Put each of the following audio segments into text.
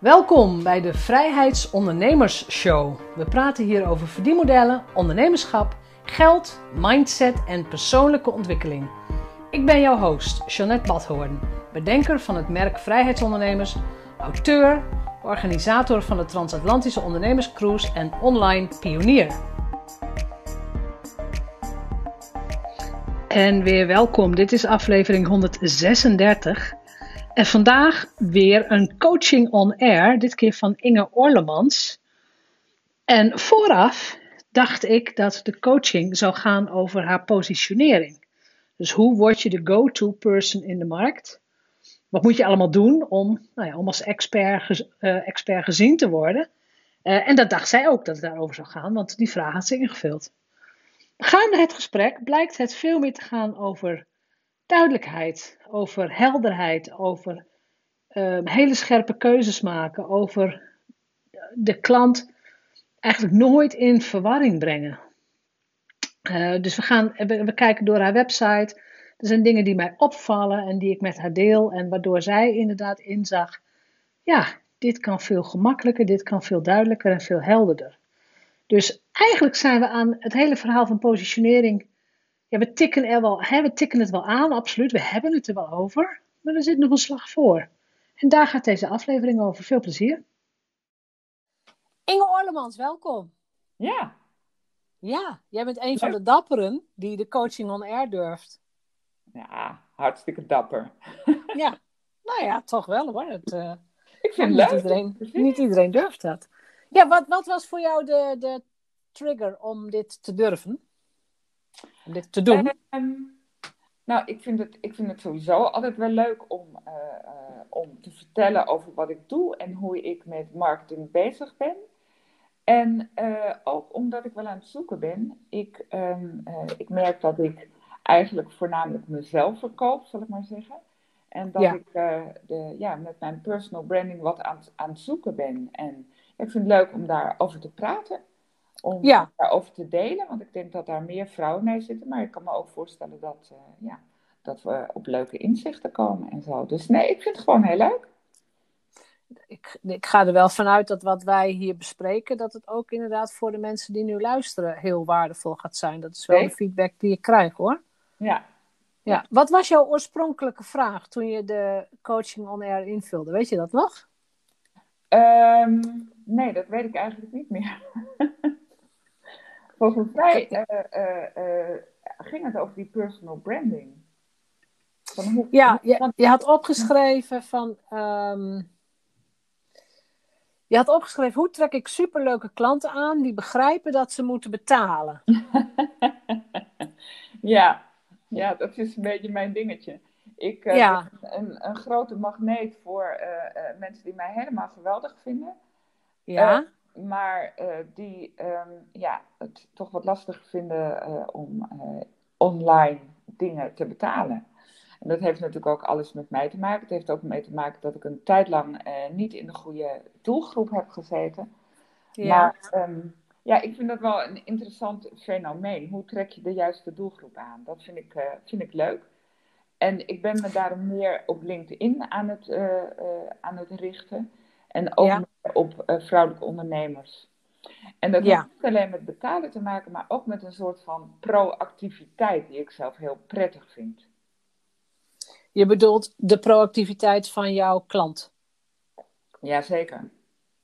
Welkom bij de Vrijheidsondernemers Show. We praten hier over verdienmodellen, ondernemerschap, geld, mindset en persoonlijke ontwikkeling. Ik ben jouw host, Jeanette Badhoorn, bedenker van het merk Vrijheidsondernemers, auteur, organisator van de Transatlantische Ondernemerscruise en online pionier. En weer welkom, dit is aflevering 136. En vandaag weer een coaching on air, dit keer van Inge Orlemans. En vooraf dacht ik dat de coaching zou gaan over haar positionering. Dus hoe word je de go-to person in de markt? Wat moet je allemaal doen om, nou ja, als expert, uh, expert gezien te worden? Uh, en dat dacht zij ook dat het daarover zou gaan, want die vraag had ze ingevuld. Gaande het gesprek blijkt het veel meer te gaan over duidelijkheid, over helderheid, over uh, hele scherpe keuzes maken, over de klant eigenlijk nooit in verwarring brengen. Uh, dus we, gaan, we, kijken door haar website. Er zijn dingen die mij opvallen en die ik met haar deel. En waardoor zij inderdaad inzag: ja, dit kan veel gemakkelijker, dit kan veel duidelijker en veel helderder. Dus eigenlijk zijn we aan het hele verhaal van positionering ja, we tikken, er wel, hè, we tikken het wel aan, absoluut. We hebben het er wel over. Maar er zit nog een slag voor. En daar gaat deze aflevering over. Veel plezier. Inge Orlemans, welkom. Ja. Ja, jij bent een van de dapperen die de coaching on air durft. Ja, hartstikke dapper. ja, nou ja, toch wel hoor. Het, uh, ik vind het niet leuk. Iedereen, niet iedereen durft dat. Ja, wat, wat was voor jou de, de trigger om dit te durven? Om dit te doen? Um, nou, ik vind, het, ik vind het sowieso altijd wel leuk om, uh, uh, om te vertellen over wat ik doe en hoe ik met marketing bezig ben. En uh, ook omdat ik wel aan het zoeken ben. Ik, um, ik merk dat ik eigenlijk voornamelijk mezelf verkoop, zal ik maar zeggen. En dat ja. ik de, ja, met mijn personal branding wat aan, aan het zoeken ben. En ik vind het leuk om daarover te praten om ja. daarover te delen. Want ik denk dat daar meer vrouwen mee zitten. Maar ik kan me ook voorstellen dat, uh, ja, dat we op leuke inzichten komen en zo. Dus nee, ik vind het gewoon heel leuk. Ik, ik ga er wel vanuit dat wat wij hier bespreken, dat het ook inderdaad voor de mensen die nu luisteren heel waardevol gaat zijn. Dat is wel de feedback die ik krijg hoor. Ja. ja. Wat was jouw oorspronkelijke vraag toen je de coaching on air invulde? Weet je dat nog? Um, nee, dat weet ik eigenlijk niet meer. Volgens mij uh, uh, uh, ging het over die personal branding. Van hoe, ja, je, je, had opgeschreven van. Um, je had opgeschreven hoe trek ik superleuke klanten aan die begrijpen dat ze moeten betalen. ja. ja, dat is een beetje mijn dingetje. Ik ja. ben een, een, grote magneet voor mensen die mij helemaal geweldig vinden. Ja maar uh, die um, ja, het toch wat lastig vinden uh, om uh, online dingen te betalen. En dat heeft natuurlijk ook alles met mij te maken. Het heeft ook mee te maken dat ik een tijd lang niet in de goede doelgroep heb gezeten. Ja. Maar um, ja, ik vind dat wel een interessant fenomeen. Hoe trek je de juiste doelgroep aan? Dat vind ik, vind ik leuk. En ik ben me daarom meer op LinkedIn aan het, aan het richten. En ook ja. Op uh, vrouwelijke ondernemers. En dat ja. heeft niet alleen met betalen te maken, maar ook met een soort van proactiviteit die ik zelf heel prettig vind. Je bedoelt de proactiviteit van jouw klant? Jazeker.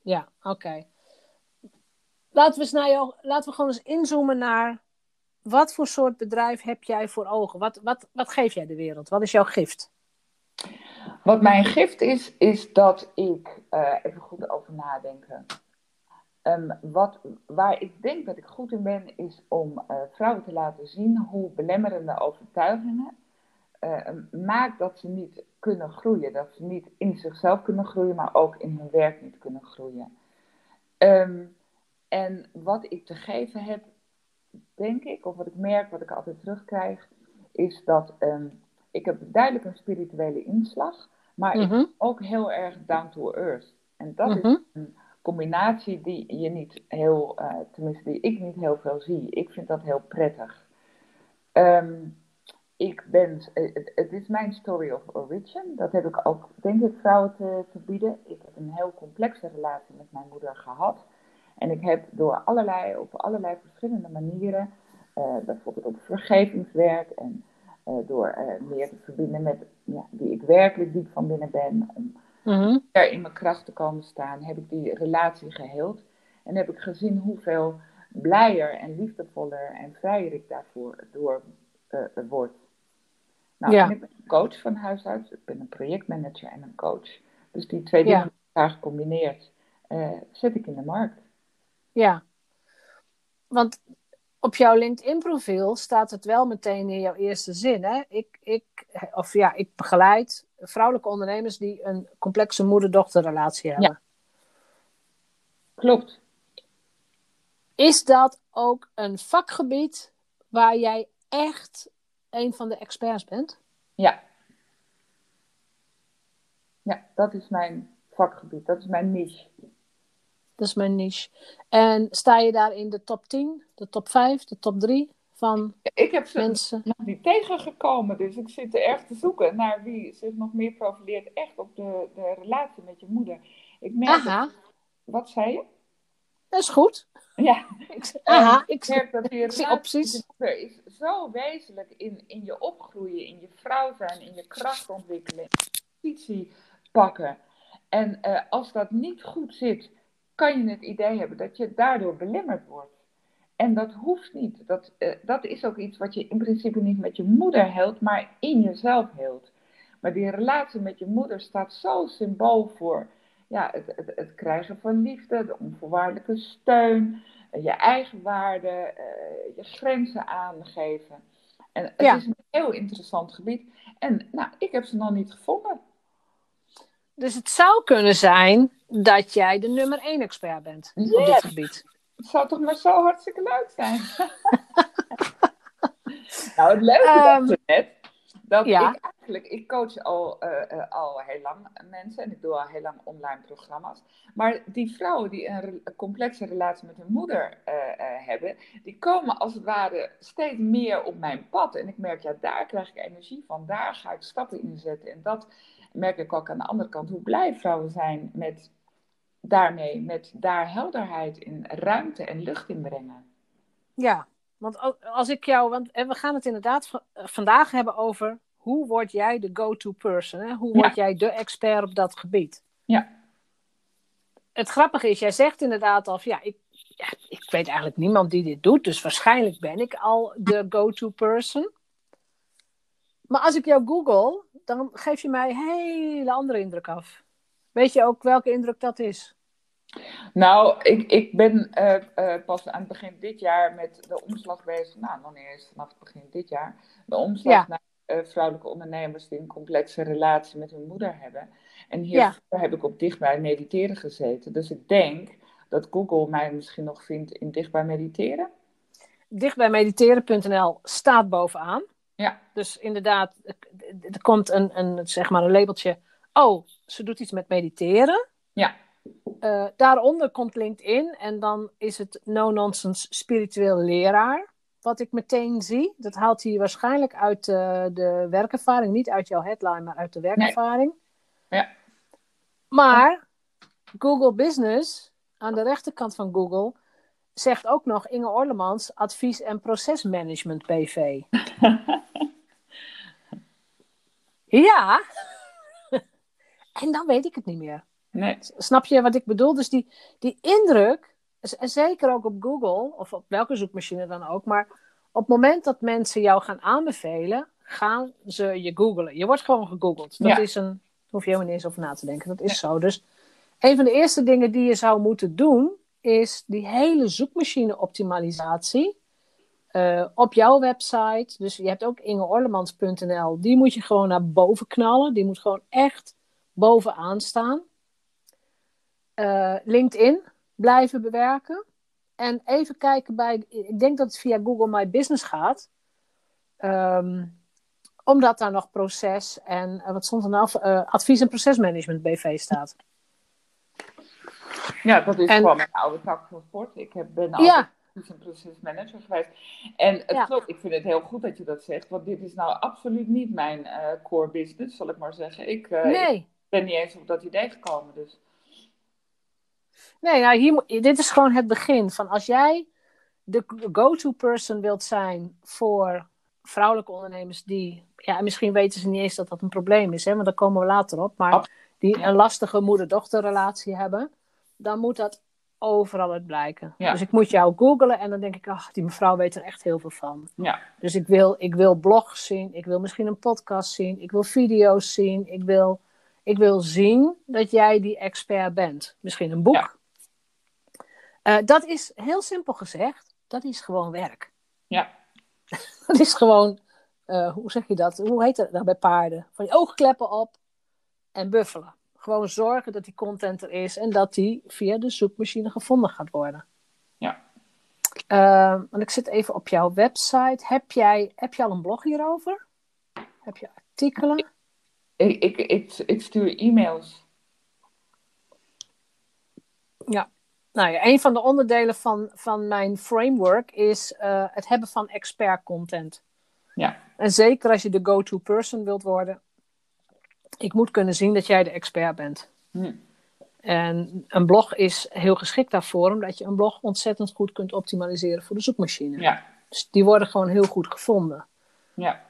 Ja, oké. Okay. Laten, we eens naar jou, laten we gewoon eens inzoomen naar wat voor soort bedrijf heb jij voor ogen? Wat, wat, wat geef jij de wereld? Wat is jouw gift? Wat mijn gift is, is dat ik, uh, even goed over nadenken. Um, wat, waar ik denk dat ik goed in ben, is om uh, vrouwen te laten zien hoe belemmerende overtuigingen uh, maakt dat ze niet kunnen groeien. Dat ze niet in zichzelf kunnen groeien, maar ook in hun werk niet kunnen groeien. Um, en wat ik te geven heb, denk ik, of wat ik merk, wat ik altijd terugkrijg, is dat um, ik heb duidelijk een spirituele inslag, maar mm -hmm. ook heel erg down to earth. En dat mm -hmm. is een combinatie die je niet heel, uh, tenminste die ik niet heel veel zie. Ik vind dat heel prettig. Um, ik ben, het, het, is mijn story of origin. Dat heb ik ook, denk ik, vrouwen te, te bieden. Ik heb een heel complexe relatie met mijn moeder gehad. En ik heb door allerlei, op allerlei verschillende manieren, uh, bijvoorbeeld op vergevingswerk en uh, door uh, meer te verbinden met ja, wie ik werkelijk diep van binnen ben, om mm er in mijn kracht te komen staan, heb ik die relatie geheeld. En heb ik gezien hoeveel blijer en liefdevoller en vrijer ik daarvoor door word. Nou, ja. ik ben een coach van huis uit. Ik ben een projectmanager en een coach. Dus die twee dingen elkaar gecombineerd zet ik in de markt. Ja, want op jouw LinkedIn-profiel staat het wel meteen in jouw eerste zin. Hè? Ik, ik, of ja, ik begeleid vrouwelijke ondernemers die een complexe moeder-dochterrelatie hebben. Ja. Klopt. Is dat ook een vakgebied waar jij echt een van de experts bent? Ja. Ja, dat is mijn vakgebied. Dat is mijn niche. Dat is mijn niche. En sta je daar in de top 10, de top 5, de top 3 van Ik heb ze mensen? nog niet tegengekomen, dus ik zit er erg te zoeken naar wie zich nog meer profileert echt op de, de relatie met je moeder. Ik merk Aha. wat zei je? Dat is goed. Ja, ik, aha, ik merk dat die relatie je moeder is zo wezenlijk in, in je opgroeien, in je vrouw zijn, in je kracht ontwikkelen, positie pakken. En uh, als dat niet goed zit, kan je het idee hebben dat je daardoor belemmerd wordt. En dat hoeft niet. Dat, uh, dat is ook iets wat je in principe niet met je moeder hield, maar in jezelf hield. Maar die relatie met je moeder staat zo symbool voor ja, het, het, het krijgen van liefde, de onvoorwaardelijke steun, uh, je eigen waarde, uh, je grenzen aangeven. En het ja. is een heel interessant gebied. En nou, ik heb ze nog niet gevonden. Dus het zou kunnen zijn dat jij de nummer één expert bent yes. op dit gebied. Het zou toch maar zo hartstikke leuk zijn. nou, het leuke um, net, dat ja. ik eigenlijk, ik coach al, uh, uh, al heel lang mensen en ik doe al heel lang online programma's. Maar die vrouwen die een, een complexe relatie met hun moeder uh, hebben, die komen als het ware steeds meer op mijn pad. En ik merk, ja, daar krijg ik energie van, daar ga ik stappen in zetten. En dat merk ik ook aan de andere kant hoe blij vrouwen zijn met daarmee, met daar helderheid in ruimte en lucht in brengen. Ja, want als ik jou, want we gaan het inderdaad vandaag hebben over hoe word jij de go-to person? Hè? Hoe word jij de expert op dat gebied? Ja. Het grappige is, jij zegt inderdaad al, ja, ik, ja, ik weet eigenlijk niemand die dit doet, dus waarschijnlijk ben ik al de go-to person. Maar als ik jou google, dan geef je mij een hele andere indruk af. Weet je ook welke indruk dat is? Nou, ik, ik ben uh, uh, pas aan het begin dit jaar met de omslag bezig. Nou, nog niet eens vanaf het begin dit jaar. De omslag ja. naar uh, vrouwelijke ondernemers die een complexe relatie met hun moeder hebben. En hier ja. heb ik op dichtbij mediteren gezeten. Dus ik denk dat Google mij misschien nog vindt in dichtbij mediteren. Dichtbijmediteren.nl staat bovenaan. Ja. Dus inderdaad, er komt een, een, zeg maar een labeltje. Oh, ze doet iets met mediteren. Ja. Uh, daaronder komt LinkedIn en dan is het no-nonsense spiritueel leraar. Wat ik meteen zie, dat haalt hij waarschijnlijk uit uh, de werkervaring. Niet uit jouw headline, maar uit de werkervaring. Nee. Ja. Maar Google Business, aan de rechterkant van Google, zegt ook nog Inge Orlemans, advies- en procesmanagement BV. ja. en dan weet ik het niet meer. Nee. Snap je wat ik bedoel? Dus die, die indruk, en zeker ook op Google, of op welke zoekmachine dan ook, maar op het moment dat mensen jou gaan aanbevelen, gaan ze je googlen. Je wordt gewoon gegoogeld. Dat ja. is een, hoef je helemaal niet eens over na te denken. Dat is ja. zo. Dus een van de eerste dingen die je zou moeten doen, is die hele zoekmachine-optimalisatie uh, op jouw website. Dus je hebt ook ingeorlemans.nl. Die moet je gewoon naar boven knallen. Die moet gewoon echt bovenaan staan. Uh, LinkedIn blijven bewerken. En even kijken bij, ik denk dat het via Google My Business gaat. Um, omdat daar nog proces en, uh, wat stond er nou, advies- en procesmanagement BV staat. Ja, dat is en, gewoon mijn oude tak van sport. Ik heb, ben altijd ja, is een procesmanager geweest. En het Ja. klopt, ik vind het heel goed dat je dat zegt, want dit is nou absoluut niet mijn eh, core business, zal ik maar zeggen. Ik, eh, ik ben niet eens op dat idee gekomen, dus Nee, nou, hier, dit is gewoon het begin. Van als jij de go-to person wilt zijn voor vrouwelijke ondernemers die, ja, en misschien weten ze niet eens dat dat een probleem is, hè, want daar komen we later op, maar die een lastige moeder-dochterrelatie hebben, dan moet dat overal uit blijken. Ja. Dus ik moet jou googlen en dan denk ik, ach, die mevrouw weet er echt heel veel van. ja, Dus ik wil, ik wil blogs zien, ik wil misschien een podcast zien, ik wil video's zien, ik wil, ik wil zien dat jij die expert bent. Misschien een boek. Ja. Eh, dat is heel simpel gezegd, dat is gewoon werk. ja, Dat is gewoon, eh, hoe zeg je dat? Hoe heet dat nou bij paarden? Van je oogkleppen op en buffelen. Gewoon zorgen dat die content er is en dat die via de zoekmachine gevonden gaat worden. Ja. Eh, want ik zit even op jouw website. Heb jij, heb je al een blog hierover? Heb je artikelen? ik, ik, ik, ik stuur e-mails. Nou ja, een van de onderdelen van, van mijn framework is eh, het hebben van expert content. Ja. En zeker als je de go-to person wilt worden. Ik moet kunnen zien dat jij de expert bent. Hm. En een blog is heel geschikt daarvoor, omdat je een blog ontzettend goed kunt optimaliseren voor de zoekmachine. Ja, Dus die worden gewoon heel goed gevonden. ja.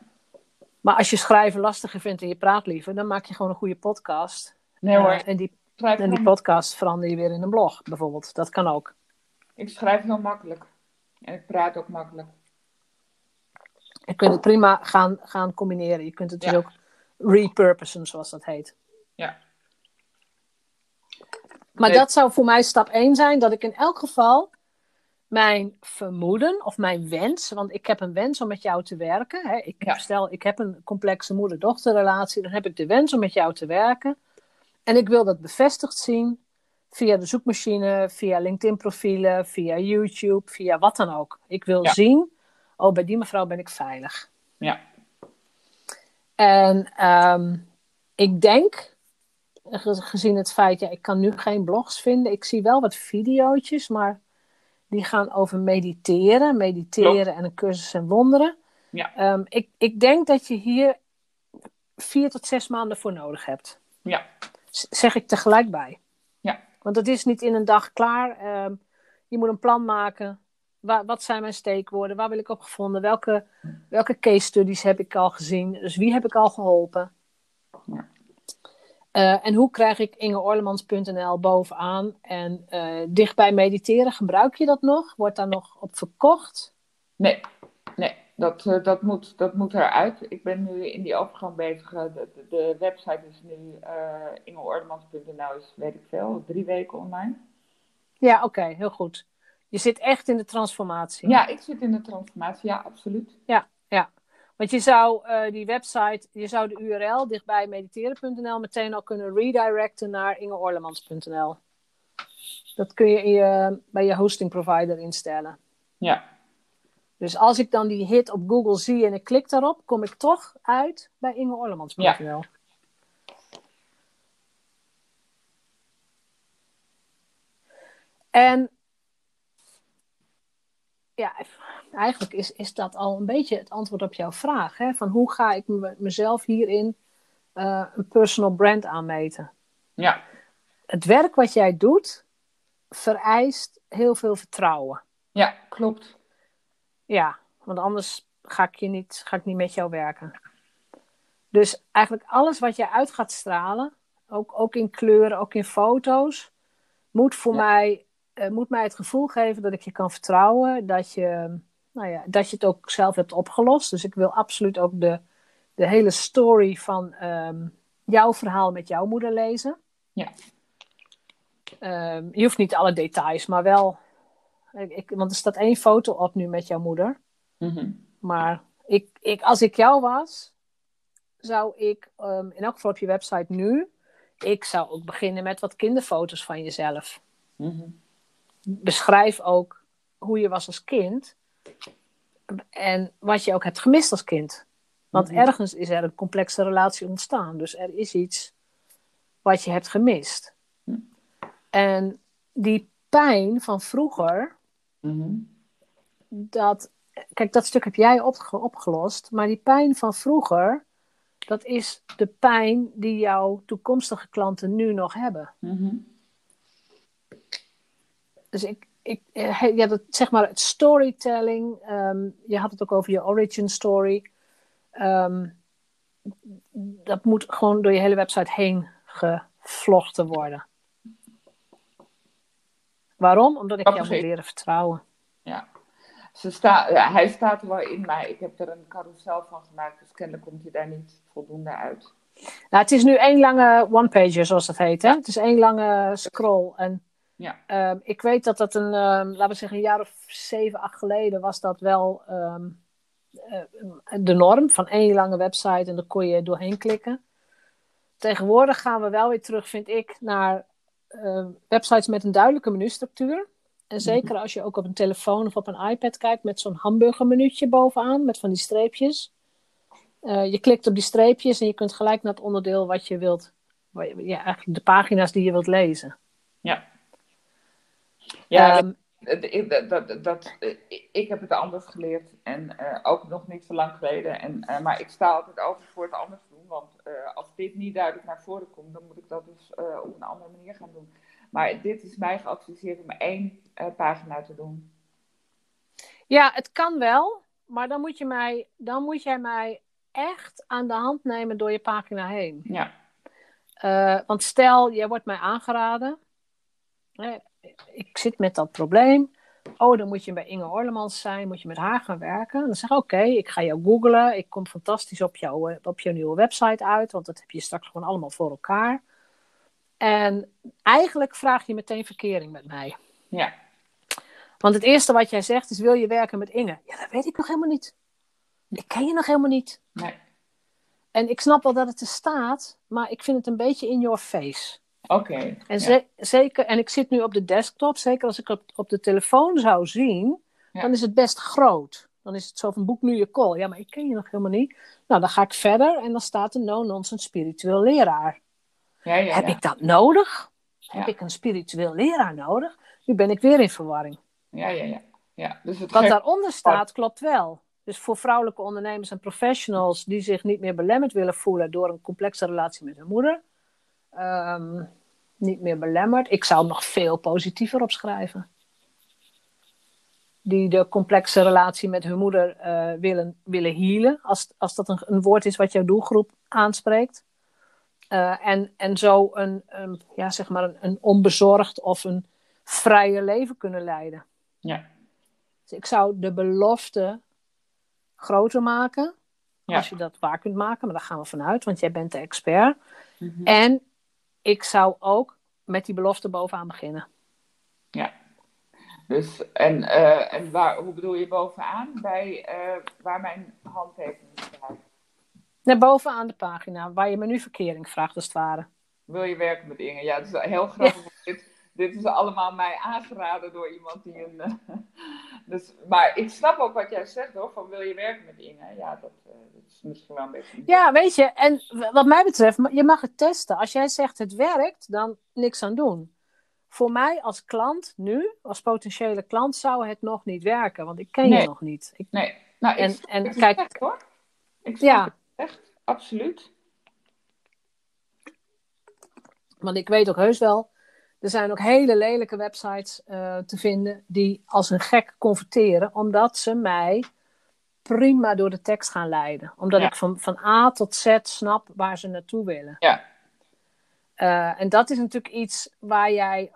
Maar als je schrijven lastiger vindt en je praat liever, dan maak je gewoon een goede podcast. Nee hoor, Eh, en die, schrijf en die heel- podcast verander je weer in een blog, bijvoorbeeld. Dat kan ook. ik schrijf heel makkelijk. En ik praat ook makkelijk. Je kunt het prima gaan, gaan combineren. Je kunt het dus ook repurposen, zoals dat heet. Ja. Maar Nee. dat zou voor mij stap 1 zijn, dat ik in elk geval mijn vermoeden of mijn wens, want ik heb een wens om met jou te werken. Hè. Ik, Ja. Stel, ik heb een complexe moeder-dochterrelatie, dan heb ik de wens om met jou te werken. En ik wil dat bevestigd zien via de zoekmachine, via LinkedIn-profielen, via YouTube, via wat dan ook. Ik wil Ja. zien, oh, bij die mevrouw ben ik veilig. Ja. En ehm, ik denk, ge- gezien het feit, ja, ik kan nu geen blogs vinden. Ik zie wel wat video's, maar die gaan over mediteren. Mediteren en een cursus en wonderen. Ja. Ehm, ik, ik denk dat je hier vier tot zes maanden voor nodig hebt. Ja. Zeg ik tegelijk bij. Ja. Want het is niet in een dag klaar. Ehm, je moet een plan maken. Wa- wat zijn mijn steekwoorden? Waar wil ik op gevonden? Welke, welke case studies heb ik al gezien? Dus wie heb ik al geholpen? Ja. Eh, en hoe krijg ik ingeorlemans.nl bovenaan? En eh, dichtbij mediteren, gebruik je dat nog? Wordt daar nog op verkocht? Nee, nee. Dat, eh, dat, moet, dat moet eruit. Ik ben nu in die overgang bezig. De, de, website is nu ingeordemans.nl is, weet ik veel, drie weken online. Ja, oké, heel goed. Je zit echt in de transformatie. Ja, ik zit in de transformatie, ja, absoluut. Ja, ja. Want je zou uh, die website, je zou de URL dichtbij mediteren.nl meteen al kunnen redirecten naar ingeorlemans.nl. Dat kun je bij je hosting provider instellen. Ja. Dus als ik dan die hit op Google zie en ik klik daarop, kom ik toch uit bij ingeorlemans.nl. Ja. En ja, eigenlijk is, is dat al een beetje het antwoord op jouw vraag. Hè? Van hoe ga ik me, mezelf hierin uh, een personal brand aanmeten? Ja. Het werk wat jij doet vereist heel veel vertrouwen. Ja, klopt. Ja, want anders ga ik, je niet, ga ik niet met jou werken. Dus eigenlijk alles wat je uit gaat stralen, ook, ook in kleuren, ook in foto's, moet voor ja. mij, uh, moet mij het gevoel geven dat ik je kan vertrouwen, dat je, nou ja, dat je het ook zelf hebt opgelost. Dus ik wil absoluut ook de, de hele story van um, jouw verhaal met jouw moeder lezen. Ja. Um, je hoeft niet alle details, maar wel. Ik, want er staat één foto op nu met jouw moeder. Mm -hmm. Maar ik, ik, als ik jou was, zou ik, um, in elk geval op je website nu, ik zou ook beginnen met wat kinderfoto's van jezelf. Mm -hmm. Beschrijf ook hoe je was als kind en wat je ook hebt gemist als kind. Want mm -hmm. ergens is er een complexe relatie ontstaan. Dus er is iets wat je hebt gemist. Hm. En die pijn van vroeger, -hmm. dat, kijk, dat stuk heb jij opge- opgelost, maar die pijn van vroeger, dat is de pijn die jouw toekomstige klanten nu nog hebben. Mhm. Dus ik, ik eh, ja, dat, zeg maar het storytelling, ehm, je had het ook over je origin story. Ehm, dat moet gewoon door je hele website heen gevlochten worden. Waarom? Omdat ik jou moet leren vertrouwen. Ja. Ze sta, ja, hij staat er wel in, maar ik heb er een carousel van gemaakt, dus kennelijk komt hij daar niet voldoende uit. Nou, het is nu één lange one-pager, zoals dat heet. Hè? Het is één lange scroll. En Ja. ehm, ik weet dat dat een, ehm, laten we zeggen, een jaar of zeven, acht geleden was dat wel ehm, eh, de norm van één lange website en daar kon je doorheen klikken. Tegenwoordig gaan we wel weer terug, vind ik, naar websites met een duidelijke menustructuur. En zeker als je ook op een telefoon of op een iPad kijkt met zo'n hamburgermenuutje bovenaan, met van die streepjes. Eh, je klikt op die streepjes en je kunt gelijk naar het onderdeel wat je wilt. Ja, eigenlijk de pagina's die je wilt lezen. Ja, ja Ehm, dat, dat, dat, dat- ik- heb het anders geleerd en eh, ook nog niet zo lang geleden. En, eh, maar ik sta altijd over voor het anders doen, want eh, als dit niet duidelijk naar voren komt, dan moet ik dat dus eh, op een andere manier gaan doen. Maar dit is mij geadviseerd om één eh, pagina te doen. Ja, het kan wel, maar dan moet, je mij, dan moet jij mij echt aan de hand nemen door je pagina heen. Ja, Eh, want stel, jij wordt mij aangeraden. Hè, ik zit met dat probleem. Oh, dan moet je bij Inge Orlemans zijn, moet je met haar gaan werken. Dan zeg ik, oké, ik ga jou googlen. Ik kom fantastisch op, jouw eh, op jouw nieuwe website uit, want dat heb je straks gewoon allemaal voor elkaar. En eigenlijk vraag je meteen verkering met mij. ja, Want het eerste wat jij zegt is, wil je werken met Inge? Ja, dat weet ik nog helemaal niet. Ik ken je nog helemaal niet. nee. En ik snap wel dat het er staat, maar ik vind het een beetje in your face. Oké. En, ja. zeker, en ik zit nu op de desktop, zeker als ik op, op de telefoon zou zien, Ja. dan is het best groot. Dan is het zo van boek nu je call. Ja, maar ik ken je nog helemaal niet. Nou, dan ga ik verder en dan staat er no-nonsense spiritueel leraar. Ja, ja, Heb ik dat nodig? Heb ik een spiritueel leraar nodig? Nu ben ik weer in verwarring. Ja, ja, ja. ja. Dus het Wat daaronder staat, klopt wel. Dus voor vrouwelijke ondernemers en professionals die zich niet meer belemmerd willen voelen door een complexe relatie met hun moeder. ehm, niet meer belemmerd. Ik zou nog veel positiever opschrijven. Die de complexe relatie met hun moeder eh, willen, willen healen. Als, als dat een, een woord is wat jouw doelgroep aanspreekt. Eh, en, en zo een, een, ja, zeg maar een, een onbezorgd of een vrije leven kunnen leiden. Ja, Dus ik zou de belofte groter maken. Ja. Als je dat waar kunt maken, maar daar gaan we vanuit, want jij bent de expert. Mhm. En ik zou ook met die belofte bovenaan beginnen. ja. Dus, en, eh, en waar, hoe bedoel je bovenaan? Bij eh, waar mijn handtekening staat. Net bovenaan de pagina, waar je menuverkering vraagt, als het ware. Wil je werken met Inge? Ja, het is heel grappig. Dit, is allemaal mij aangeraden door iemand die een. eh, dus, maar ik snap ook wat jij zegt hoor, van wil je werken met Inge? Ja, dat, eh, dat is misschien wel een beetje. Ja, weet je, en wat mij betreft, je mag het testen. Als jij zegt het werkt, dan niks aan doen. Voor mij als klant nu, als potentiële klant, zou het nog niet werken, want ik ken Nee. je nog niet. Ik, Nee, nou, En- ik en het kijk- echt, hoor. Ik ja, het echt, absoluut. Want ik weet ook heus wel, er zijn ook hele lelijke websites eh, te vinden die als een gek converteren, omdat ze mij prima door de tekst gaan leiden. Omdat Ja. ik van, van A tot Z snap waar ze naartoe willen. Ja. Eh, en dat is natuurlijk iets waar jij.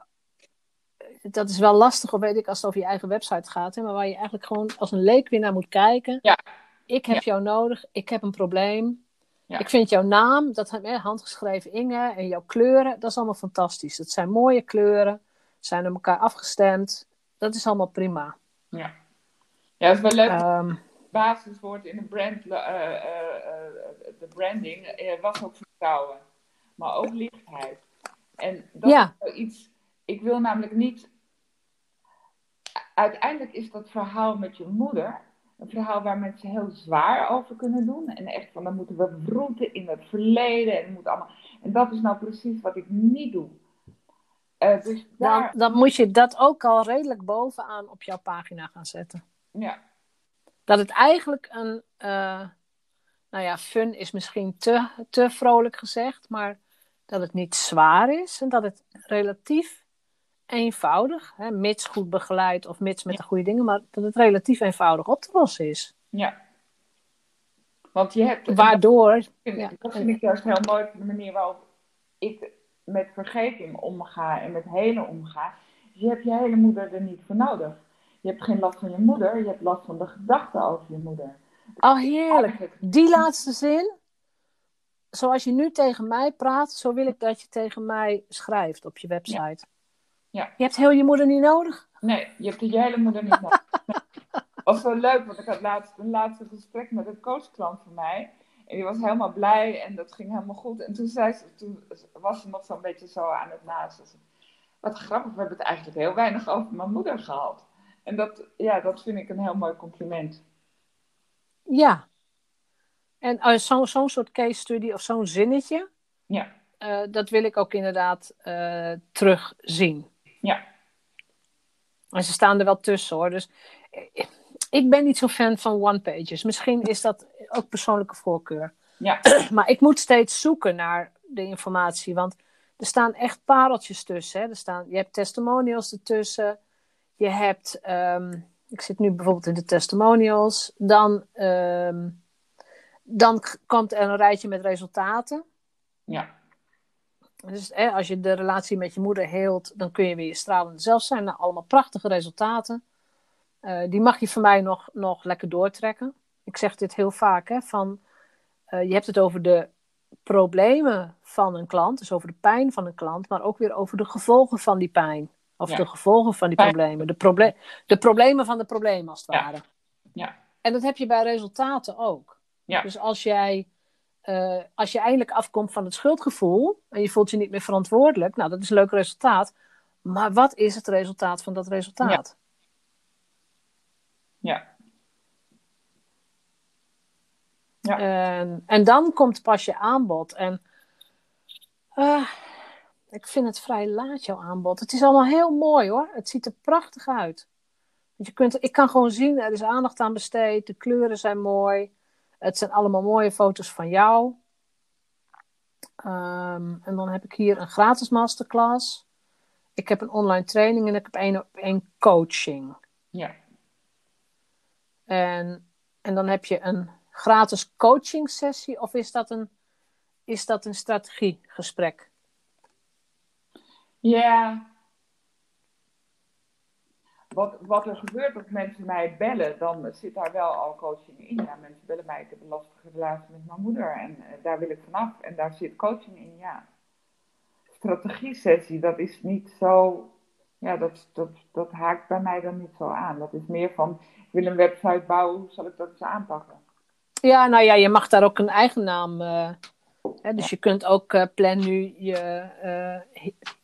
Dat is wel lastig, of weet ik, als het over je eigen website gaat. Hè, maar waar je eigenlijk gewoon als een leek weer naar moet kijken. Ja. Ik heb Ja. jou nodig, ik heb een probleem. Ja. Ik vind jouw naam, dat hè, handgeschreven Inge en jouw kleuren, dat is allemaal fantastisch. Dat zijn mooie kleuren, zijn op elkaar afgestemd. Dat is allemaal prima. Ja, ja het is wel leuk. Ehm, basiswoord in de, brand, eh, eh, eh, de branding was ook vertrouwen, maar ook lichtheid. En dat Ja. is iets, ik wil namelijk niet. Uiteindelijk is dat verhaal met je moeder een verhaal waar mensen heel zwaar over kunnen doen. En echt van dan moeten we wroeten in het verleden en, moet allemaal, en dat is nou precies wat ik niet doe. Eh, dus dan, daar, dan moet je dat ook al redelijk bovenaan op jouw pagina gaan zetten. Ja. Dat het eigenlijk een, eh, nou ja, fun is misschien te, te vrolijk gezegd, maar dat het niet zwaar is en dat het relatief eenvoudig, hè, mits goed begeleid of mits met de goede dingen, maar dat het relatief eenvoudig op te lossen is. Ja. Want je hebt... Waardoor... Dat vind, Ja. dat vind ik juist heel mooi, de manier waarop ik met vergeving omga en met helen omga. Dus je hebt je hele moeder er niet voor nodig. Je hebt geen last van je moeder, je hebt last van de gedachten over je moeder. Oh, heerlijk. Die laatste zin, zoals je nu tegen mij praat, zo wil ik dat je tegen mij schrijft op je website. Ja. Je hebt heel je moeder niet nodig. Nee, je hebt je hele moeder niet nodig. Was zo leuk, want ik had laatst een laatste gesprek met een coachklant van mij. En die was helemaal blij en dat ging helemaal goed. En toen, zei ze, toen was ze nog zo'n beetje zo aan het naasten. Ze, Wat grappig, we hebben het eigenlijk heel weinig over mijn moeder gehad. En dat, ja, dat vind ik een heel mooi compliment. Ja. En uh, zo'n zo'n soort case study of zo'n zinnetje, Ja, eh, dat wil ik ook inderdaad eh, terugzien. Ja, En ze staan er wel tussen hoor. Dus eh, ik ben niet zo fan van one-pages. Misschien is dat ook persoonlijke voorkeur. ja, Maar ik moet steeds zoeken naar de informatie. Want er staan echt pareltjes tussen. Hè. Er staan, je hebt testimonials ertussen. Je hebt, ehm, ik zit nu bijvoorbeeld in de testimonials. Dan, ehm, dan komt er een rijtje met resultaten. ja, Dus hè, als je de relatie met je moeder heelt, dan kun je weer je stralende zelf zijn. Nou, allemaal prachtige resultaten. Eh, die mag je voor mij nog, nog lekker doortrekken. Ik zeg dit heel vaak, hè, van, eh, je hebt het over de problemen van een klant, dus over de pijn van een klant, maar ook weer over de gevolgen van die pijn. Of Ja. de gevolgen van die problemen. De, proble de problemen van de problemen, als het Ja. ware. Ja. En dat heb je bij resultaten ook. Ja. Dus als jij eh, als je eindelijk afkomt van het schuldgevoel en je voelt je niet meer verantwoordelijk, nou, dat is een leuk resultaat. Maar wat is het resultaat van dat resultaat? ja. Ja. En, en dan komt pas je aanbod. En eh, ik vind het vrij laat, jouw aanbod. Het is allemaal heel mooi hoor. Het ziet er prachtig uit. Want je kunt, ik kan gewoon zien, er is aandacht aan besteed. De kleuren zijn mooi. Het zijn allemaal mooie foto's van jou. Ehm, en dan heb ik hier een gratis masterclass. Ik heb een online training en ik heb één op één coaching. Ja. En, en dan heb je een gratis coaching sessie of is dat een, is dat een strategiegesprek? Ja. Wat, wat er gebeurt als mensen mij bellen, dan zit daar wel al coaching in. Ja, mensen bellen mij, ik heb een lastige relatie met mijn moeder en eh, daar wil ik vanaf. En daar zit coaching in, ja. Strategie-sessie, dat is niet zo, ja, dat, dat, dat haakt bij mij dan niet zo aan. Dat is meer van, ik wil een website bouwen, hoe zal ik dat eens aanpakken? Ja, nou ja, je mag daar ook een eigen naam. eh, hè, dus je kunt ook eh, plan nu je,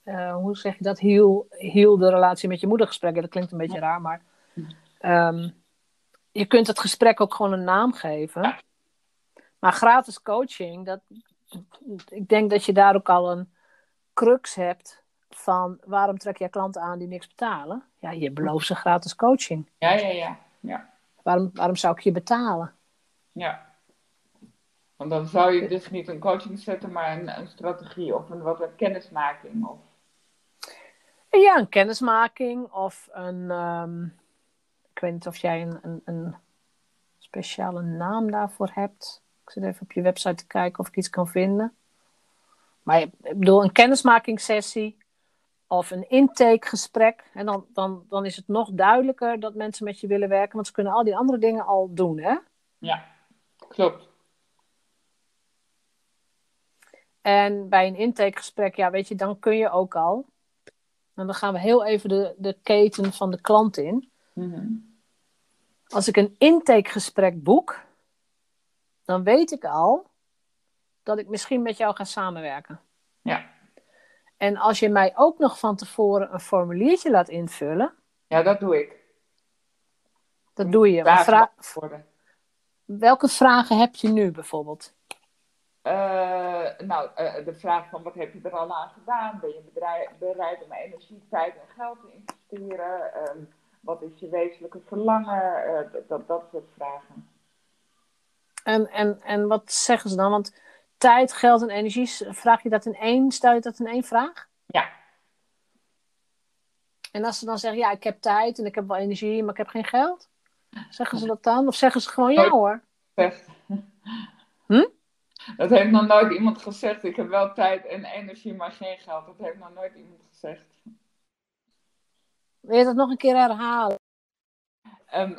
eh, hoe zeg je dat, heel, heel de relatie met je moeder gesprekken. Dat klinkt een beetje raar, maar ehm, je kunt het gesprek ook gewoon een naam geven. Maar gratis coaching, dat, ik denk dat je daar ook al een crux hebt van waarom trek je klanten aan die niks betalen? Ja, je belooft ze gratis coaching. Ja, ja, ja, ja. Waarom, waarom zou ik je betalen? Ja. Want dan zou je dus niet een coaching zetten, maar een, een strategie of een wat een kennismaking. Of... Ja, een kennismaking of een. ehm, ik weet niet of jij een, een, een speciale naam daarvoor hebt. Ik zit even op je website te kijken of ik iets kan vinden. Maar ik bedoel, een kennismakingssessie of een intakegesprek. En dan, dan, dan is het nog duidelijker dat mensen met je willen werken, want ze kunnen al die andere dingen al doen, hè? Ja, klopt. En bij een intakegesprek, ja, weet je, dan kun je ook al. En dan gaan we heel even de, de keten van de klant in. Mhm. Als ik een intakegesprek boek, dan weet ik al dat ik misschien met jou ga samenwerken. Ja. En als je mij ook nog van tevoren een formuliertje laat invullen, ja, dat doe ik. dat doe je. Vragen welke vragen heb je nu bijvoorbeeld? Eh, nou, eh, de vraag van wat heb je er al aan gedaan? Ben je bereid om energie, tijd en geld te investeren? Ehm, Wat is je wezenlijke verlangen? Eh, dat, dat soort vragen. En, en, en wat zeggen ze dan? Want tijd, geld en energie, vraag je dat in één, stel je dat in één vraag? Ja. En als ze dan zeggen, ja, ik heb tijd en ik heb wel energie, maar ik heb geen geld? Zeggen ze dat dan? Of zeggen ze gewoon, ja hoor? Hm? Dat heeft nog nooit iemand gezegd. Ik heb wel tijd en energie, maar geen geld. Dat heeft nog nooit iemand gezegd. Wil je dat nog een keer herhalen? Um,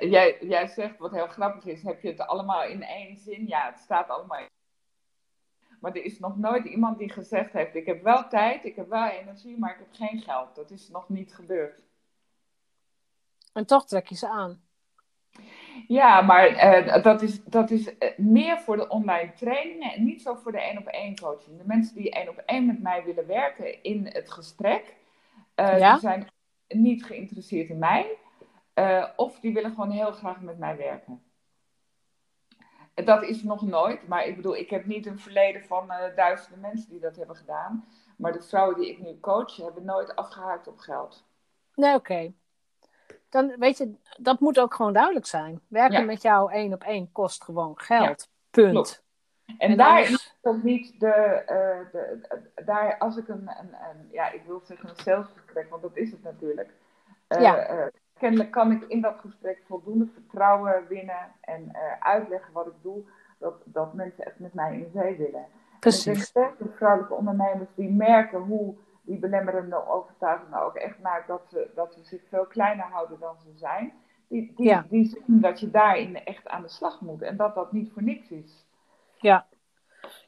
jij, jij zegt wat heel grappig is, heb je het allemaal in één zin? Ja, het staat allemaal. Maar er is nog nooit iemand die gezegd heeft: Ik heb wel tijd, ik heb wel energie, maar ik heb geen geld. Dat is nog niet gebeurd. En toch trek je ze aan. Ja, maar uh, dat is, dat is meer voor de online trainingen en niet zo voor de één op één coaching. De mensen die één op één met mij willen werken in het gesprek, uh, ja? die zijn niet geïnteresseerd in mij. Uh, of die willen gewoon heel graag met mij werken. Dat is nog nooit, maar ik bedoel, ik heb niet een verleden van duizenden mensen die dat hebben gedaan. Maar de vrouwen die ik nu coach, hebben nooit afgehaakt op geld. Nee, oké. Dan weet je, dat moet ook gewoon duidelijk zijn. Werken met jou één op één kost gewoon geld. Punt. En, daar is ook niet de, uh, de, daar als ik een, een, een, ja, ik wil zeggen een salesgesprek, want dat is het natuurlijk. Uh, ja kennelijk kan ik in dat gesprek voldoende vertrouwen winnen en uitleggen wat ik doe, dat, dat mensen echt met mij in zee willen. Precies. Ik denk vrouwelijke ondernemers die merken hoe die belemmerende overtuigingen ook echt maakt dat ze, dat ze zich veel kleiner houden dan ze zijn. Die, die, ja. die zien dat je daarin echt aan de slag moet en dat dat niet voor niks is. Ja,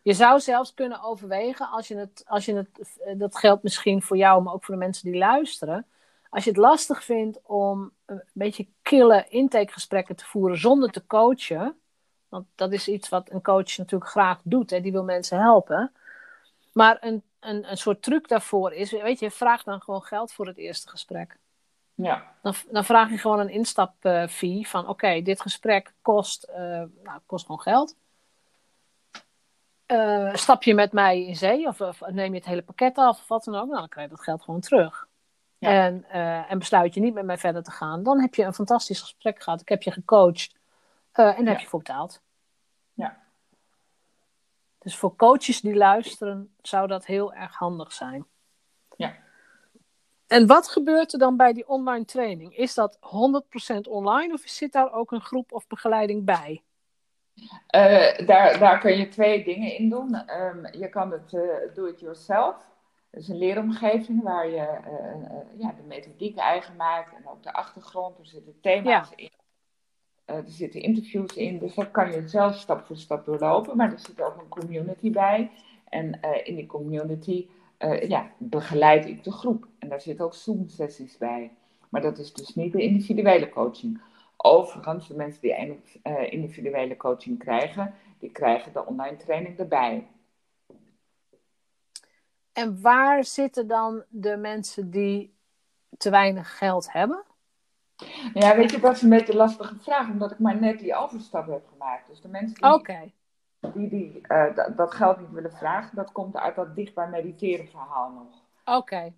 je zou zelfs kunnen overwegen, als je het, als je het, dat geldt misschien voor jou, maar ook voor de mensen die luisteren, als je het lastig vindt om een beetje kille intakegesprekken te voeren zonder te coachen, want dat is iets wat een coach natuurlijk graag doet, hè, die wil mensen helpen. Maar een, een, een soort truc daarvoor is, weet je, vraag dan gewoon geld voor het eerste gesprek. Ja. Dan, dan vraag je gewoon een instapfee van oké, dit gesprek kost, uh, nou, kost gewoon geld. Uh, stap je met mij in zee of, of, neem je het hele pakket af of wat dan ook, nou, dan krijg je dat geld gewoon terug. En, uh, en besluit je niet met mij verder te gaan, dan heb je een fantastisch gesprek gehad. Ik heb je gecoacht uh, en heb je voor betaald. Dus voor coaches die luisteren, zou dat heel erg handig zijn. Ja. En wat gebeurt er dan bij die online training? Is dat 100% online of zit daar ook een groep of begeleiding bij? Uh, daar, daar kun je twee dingen in doen. Um, je kan het uh, do-it-yourself. Het is een leeromgeving waar je uh, ja, de methodiek eigen maakt en ook de achtergrond. Er zitten thema's in. Uh, er zitten interviews in, dus dat kan je zelf stap voor stap doorlopen. Maar er zit ook een community bij. En in die community ja, begeleid ik de groep. En daar zitten ook Zoom-sessies bij. Maar dat is dus niet de individuele coaching. Overigens, de mensen die individuele coaching krijgen, die krijgen de online training erbij. En waar zitten dan de mensen die te weinig geld hebben? Ja, weet je, dat is een beetje een lastige vraag, omdat ik maar net die overstap heb gemaakt. Dus de mensen die, die, die uh, dat, geld niet willen vragen, dat komt uit dat dichtbaar mediteren verhaal nog. Oké.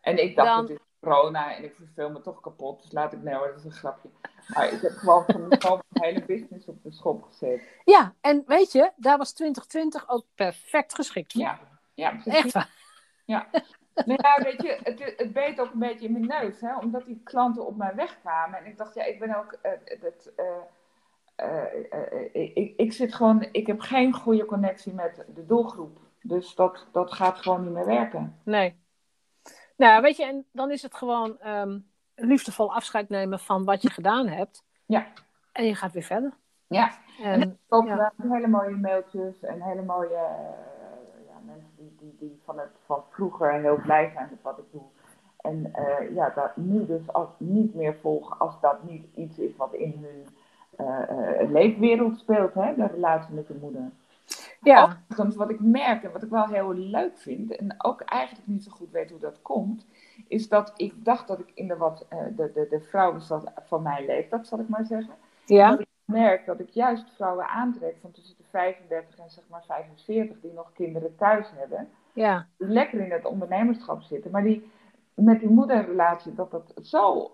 En ik dacht, dan... het is corona en ik verveel me toch kapot, dus laat ik nee hoor, dat is een grapje. Maar ik heb gewoon van mezelf een hele business op de schop gezet. Ja, en weet je, daar was 2020 ook perfect geschikt voor. Ja, ja, Echt waar. Ja. Nou ja, weet je, het, het beet ook een beetje in mijn neus, hè, omdat die klanten op mij wegkwamen. En ik dacht, ja, ik ben ook, uh, dat, uh, ik, ik zit gewoon, ik heb geen goede connectie met de doelgroep. Dus dat, dat gaat gewoon niet meer werken. Nee. Nou, weet je, en dan is het gewoon um, liefdevol afscheid nemen van wat je gedaan hebt. Ja. En je gaat weer verder. Ja. En, en ja. hele mooie mailtjes en hele mooie die, van, het, van vroeger heel blij zijn met wat ik doe. En uh, ja, dat nu dus als, niet meer volgen als dat niet iets is wat in hun uh, leefwereld speelt, hè, de relatie met de moeder. Ja. Overigens, wat ik merk en wat ik wel heel leuk vind, en ook eigenlijk niet zo goed weet hoe dat komt, is dat ik dacht dat ik in de wat, de, de, de vrouwen van mijn leeftijd, zal ik maar zeggen, ja merk dat ik juist vrouwen aantrek van tussen de 35 en zeg maar 45 die nog kinderen thuis hebben. Ja. Die lekker in het ondernemerschap zitten, maar die met die moederrelatie dat dat zo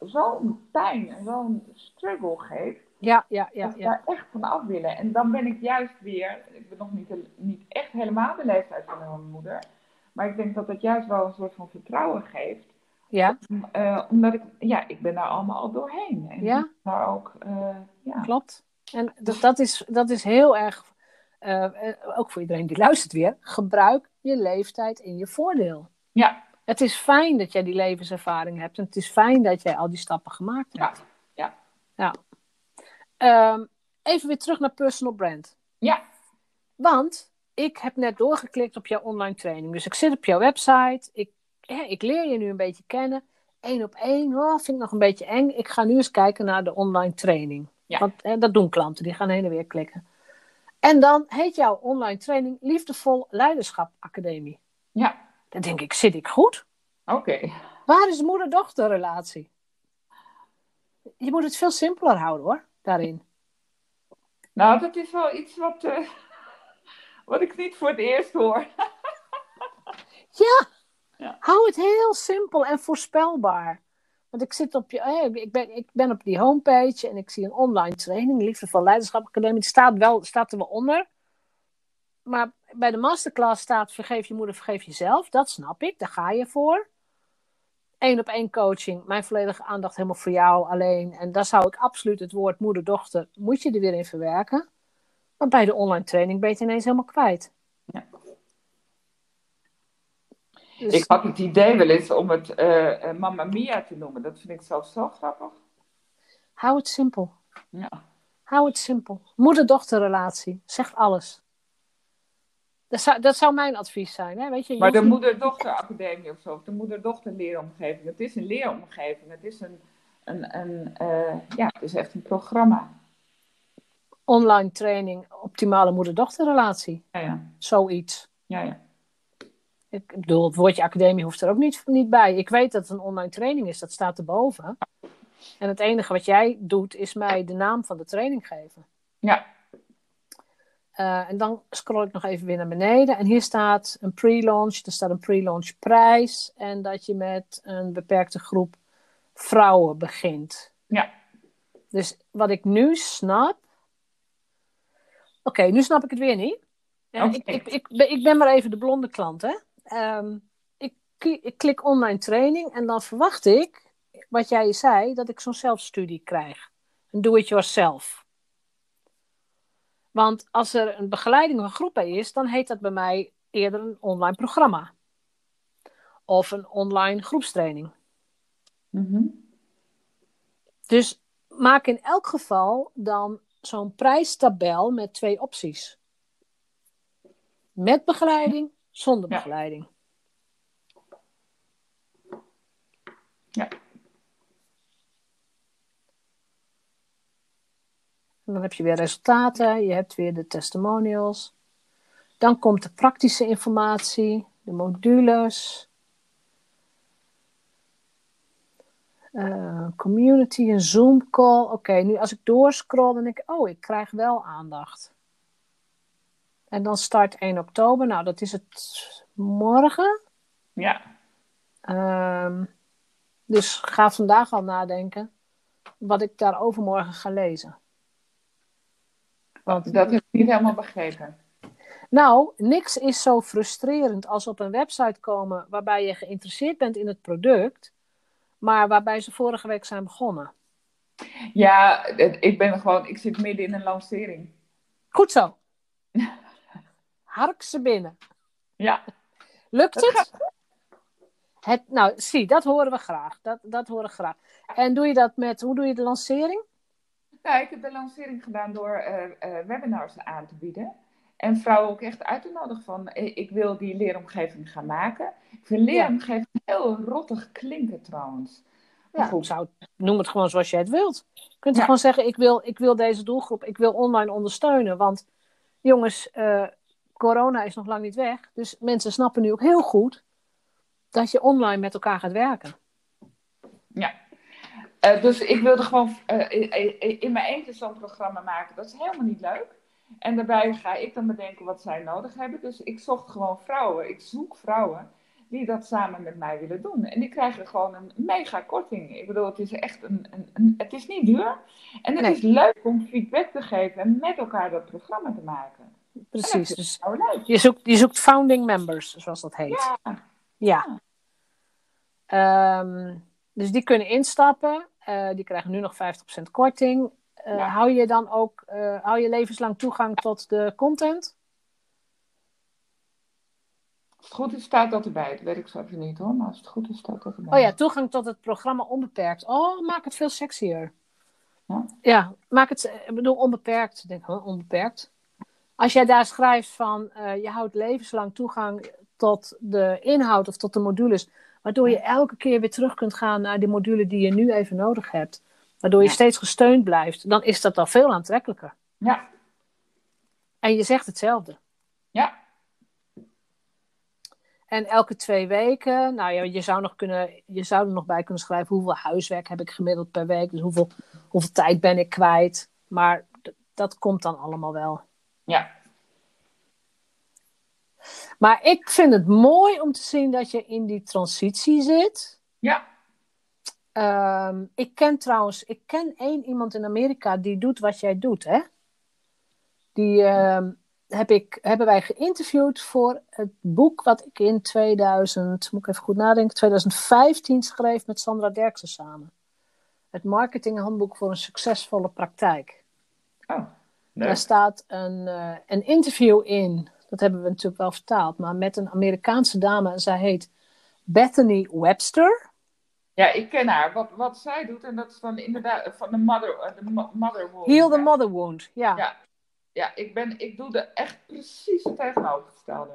zo'n pijn en zo'n struggle geeft. Ja, ja, ja. dat we ja. daar echt van af willen. En dan ben ik juist weer, ik ben nog niet, niet echt helemaal de leeftijd van mijn moeder. Maar ik denk dat dat juist wel een soort van vertrouwen geeft. ja Eh, omdat ik, ja, ik ben daar allemaal al doorheen. En Ja. daar ook, eh, ja. klopt. En dat, dat, is, dat is heel erg, eh, eh, ook voor iedereen die luistert weer, gebruik je leeftijd in je voordeel. Ja, Het is fijn dat jij die levenservaring hebt en het is fijn dat jij al die stappen gemaakt hebt. Ja, ja. Ehm, even weer terug naar personal brand. ja, Want ik heb net doorgeklikt op jouw online training. Dus ik zit op jouw website. Ik, hè, ik leer je nu een beetje kennen. Eén op één, oh, vind ik nog een beetje eng. Ik ga nu eens kijken naar de online training. Ja. Want hè, dat doen klanten, die gaan heen en weer klikken. En dan heet jouw online training Liefdevol Leiderschap Academie. ja. Dan denk ik, zit ik goed? Oké. Waar is de moeder-dochter relatie? Je moet het veel simpeler houden hoor, daarin. Nou, dat is wel iets wat, eh, wat ik niet voor het eerst hoor. Ja, Ja. hou het heel simpel en voorspelbaar. Want ik zit op je, eh, ik ben, ik ben op die homepage en ik zie een online training, Liefde van Leiderschap Academie. Staat, wel, staat er wel onder. Maar bij de masterclass staat vergeef je moeder, vergeef jezelf. Dat snap ik, daar ga je voor. Eén op één coaching, mijn volledige aandacht helemaal voor jou alleen. En daar zou ik absoluut het woord moeder-dochter, moet je er weer in verwerken. Maar bij de online training ben je ineens helemaal kwijt. Ja. Dus- Ik had het idee wel eens om het eh, Mamma Mia te noemen. Dat vind ik zelf zo grappig. Hou het simpel. Ja. Hou het simpel. Moeder-dochterrelatie. Zegt alles. Dat zou, dat zou mijn advies zijn. Hè? Weet je, je Maar de niet- moeder-dochter-academie of zo, of de moeder-dochter-leeromgeving, het is een leeromgeving. Het is een, een, een eh, ja, het is echt een programma. Online training, optimale moeder-dochterrelatie. Ja, ja. Zoiets. ja, ja. Ik bedoel, het woordje academie hoeft er ook niet, niet bij. Ik weet dat het een online training is, dat staat erboven. En het enige wat jij doet, is mij de naam van de training geven. ja. Eh, en dan scroll ik nog even weer naar beneden. En hier staat een pre-launch. Er staat een pre-launch prijs. En dat je met een beperkte groep vrouwen begint. Ja. Dus wat ik nu snap. Oké, nu snap ik het weer niet. Ja, Oké. ik, ik, ik, ben, ik ben maar even de blonde klant. Hè? Ehm, ik, klik online training. En dan verwacht ik, wat jij zei, dat ik zo'n zelfstudie krijg. Een do-it-yourself. Want als er een begeleiding van groep bij is, dan heet dat bij mij eerder een online programma. Of een online groepstraining. Mhm. Dus maak in elk geval dan zo'n prijstabel met twee opties. Met begeleiding, zonder Ja. begeleiding. Ja. En dan heb je weer resultaten, je hebt weer de testimonials. Dan komt de praktische informatie, de modules. Eh, community, een Zoom call. Oké, nu als ik doorscroll, dan denk ik, oh, ik krijg wel aandacht. En dan start 1 oktober. Nou, dat is het morgen. Ja. Ehm, dus ga vandaag al nadenken wat ik daar overmorgen ga lezen. Want Dat heb ik niet helemaal begrepen. Nou, niks is zo frustrerend als op een website komen waarbij je geïnteresseerd bent in het product, maar waarbij ze vorige week zijn begonnen. Ja, ik ben gewoon, ik zit midden in een lancering. Goed zo. Hark ze binnen. Ja. Lukt het? het? Nou, zie, dat horen we graag. Dat, dat horen we graag. En doe je dat met, hoe doe je de lancering? Ik heb de lancering gedaan door eh, eh, webinars aan te bieden. En vrouwen ook echt uit te nodigen van, eh, ik wil die leeromgeving gaan maken. Ik vind leeromgeving heel rottig klinken trouwens. Ja, goed. zou, noem het gewoon zoals jij het wilt. Je kunt Ja. gewoon zeggen, ik wil, ik wil deze doelgroep, ik wil online ondersteunen. Want jongens, corona is nog lang niet weg. Dus mensen snappen nu ook heel goed dat je online met elkaar gaat werken. Ja. Eh, dus ik wilde gewoon eh, in- in in mijn eentje zo'n programma maken. Dat is helemaal niet leuk. En daarbij ga ik dan bedenken wat zij nodig hebben. Dus ik zocht gewoon vrouwen. Ik zoek vrouwen die dat samen met mij willen doen. En die krijgen gewoon een mega korting. Ik bedoel, het is echt een, een, een het is niet duur. En het Nee. is leuk om feedback te geven en met elkaar dat programma te maken. Precies. Dus je zoekt, je zoekt founding members, zoals dat heet. Ja, Ja. Ehm, dus die kunnen instappen. Eh, die krijgen nu nog 50% korting. Eh, Ja. Hou je dan ook eh, hou je levenslang toegang tot de content? als het goed is, staat dat erbij. Dat weet ik zo even niet hoor, maar als het goed is, staat dat erbij. Oh ja, toegang tot het programma onbeperkt. Oh, maak het veel sexier. Ja. Ja, maak het, ik bedoel onbeperkt. Ik Denk, huh, onbeperkt. Als jij daar schrijft van eh, je houdt levenslang toegang tot de inhoud of tot de modules, waardoor je elke keer weer terug kunt gaan naar die module die je nu even nodig hebt, waardoor je Ja. steeds gesteund blijft, dan is dat al veel aantrekkelijker. Ja, En je zegt hetzelfde. ja, En elke twee weken, nou ja, je zou, nog kunnen, je zou er nog bij kunnen schrijven hoeveel huiswerk heb ik gemiddeld per week. Dus hoeveel, hoeveel tijd ben ik kwijt. Maar dat komt dan allemaal wel. Ja. Maar ik vind het mooi om te zien dat je in die transitie zit. Ja, Ehm, ik ken trouwens, ik ken één iemand in Amerika die doet wat jij doet, hè? Die ehm, heb ik, hebben wij geïnterviewd voor het boek wat ik in 2000, moet ik even goed nadenken, 2015 schreef met Sandra Derksen samen. Het marketinghandboek voor een succesvolle praktijk. oh, Daar leuk. staat een, eh, een interview in, dat hebben we natuurlijk wel vertaald, maar met een Amerikaanse dame en zij heet Bethany Webster. Ja, ik ken haar. Wat, wat zij doet, en dat is dan inderdaad van de mother, eh, de mo- mother wound. Heal the Ja. Mother Wound, ja. Ja. Ja, ik, ben, ik doe de echt precies het tegenovergestelde.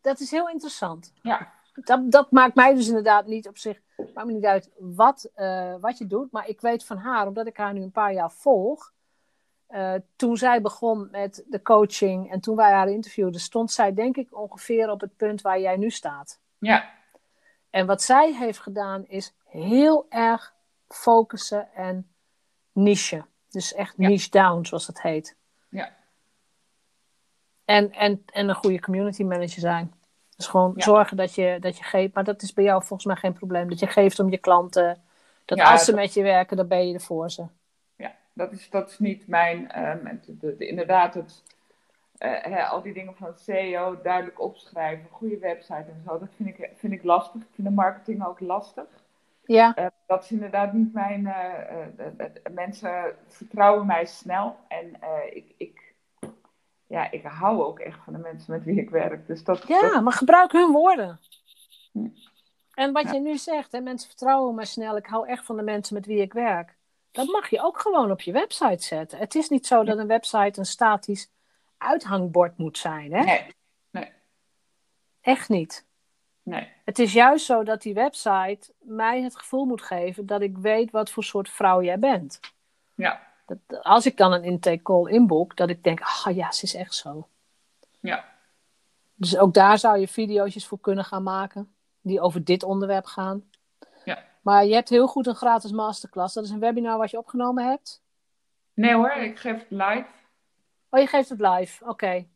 Dat is heel interessant. Ja. Dat, dat maakt mij dus inderdaad niet op zich, maakt me niet uit wat, eh, wat je doet, maar ik weet van haar, omdat ik haar nu een paar jaar volg, eh, toen zij begon met de coaching en toen wij haar interviewden, stond zij denk ik ongeveer op het punt waar jij nu staat. Ja, En wat zij heeft gedaan is heel erg focussen en niche. Dus echt Ja. niche down, zoals dat heet. Ja. En, en, en een goede community manager zijn. Dus gewoon Ja. zorgen dat je, dat je geeft. Maar dat is bij jou volgens mij geen probleem. Dat je geeft om je klanten. Dat Ja, als ze met je werken, dan ben je er voor ze. Dat, is, dat is niet mijn... ehm, het- de- de- inderdaad, het, eh, al die dingen van SEO duidelijk opschrijven, goede website en zo, dat vind ik, vind ik lastig. Ik vind de marketing ook lastig. Ja, Eh, dat is inderdaad niet mijn. eh, mensen vertrouwen mij snel. En ik, ik, ja, ik hou ook echt van de mensen met wie ik werk. Dus dat, dat- ja maar gebruik hun woorden. Hm. En wat Ja. je nu zegt, hè, mensen vertrouwen me snel. Ik hou echt van de mensen met wie ik werk. Dat mag je ook gewoon op je website zetten. Het is niet zo dat een website een statisch uithangbord moet zijn. Hè? nee, Echt niet. nee. Het is juist zo dat die website mij het gevoel moet geven dat ik weet wat voor soort vrouw jij bent. Ja, Dat, als ik dan een intake call inboek, dat ik denk, ah ja, ze is echt zo. ja, Dus ook daar zou je video's voor kunnen gaan maken, die over dit onderwerp gaan. Maar je hebt heel goed een gratis masterclass. Dat is een webinar wat je opgenomen hebt. nee hoor, ik geef het live. Oh, je geeft het live. Oké.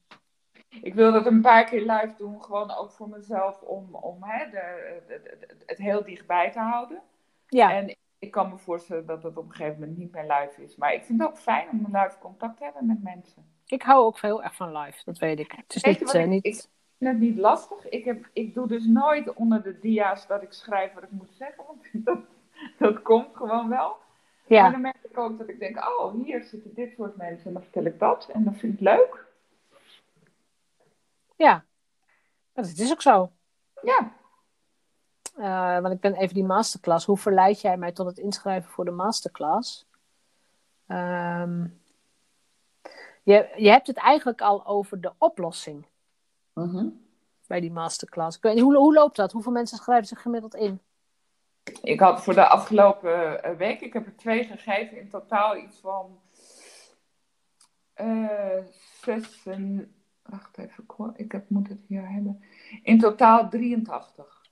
Ik wil dat een paar keer live doen, gewoon ook voor mezelf, om, om hè, de, de- de- het heel dichtbij te houden. Ja. En ik kan me voorstellen dat het op een gegeven moment niet meer live is. Maar ik vind het ook fijn om een live contact te hebben met mensen. Ik hou ook heel erg van live, dat weet ik. Het is Weet niet... wat eh, ik- niet... ik- Het niet lastig. Ik, heb, ik doe dus nooit onder de dia's dat ik schrijf wat ik moet zeggen. Want dat, dat komt gewoon wel. Maar Ja, dan merk ik ook dat ik denk, oh, hier zitten dit soort mensen en dan vertel ik dat. En dat vind ik leuk. ja. Dat is ook zo. Ja, Eh, want ik ben even die masterclass. Hoe verleid jij mij tot het inschrijven voor de masterclass? Ehm, je, je hebt het eigenlijk al over de oplossing Mhm. bij die masterclass. Ik weet niet, hoe, hoe loopt dat? Hoeveel mensen schrijven zich gemiddeld in? ik had voor de afgelopen eh, week, ik heb er twee gegeven, in totaal iets van eh zes en, wacht even, ik heb, moet het hier hebben. In totaal 83.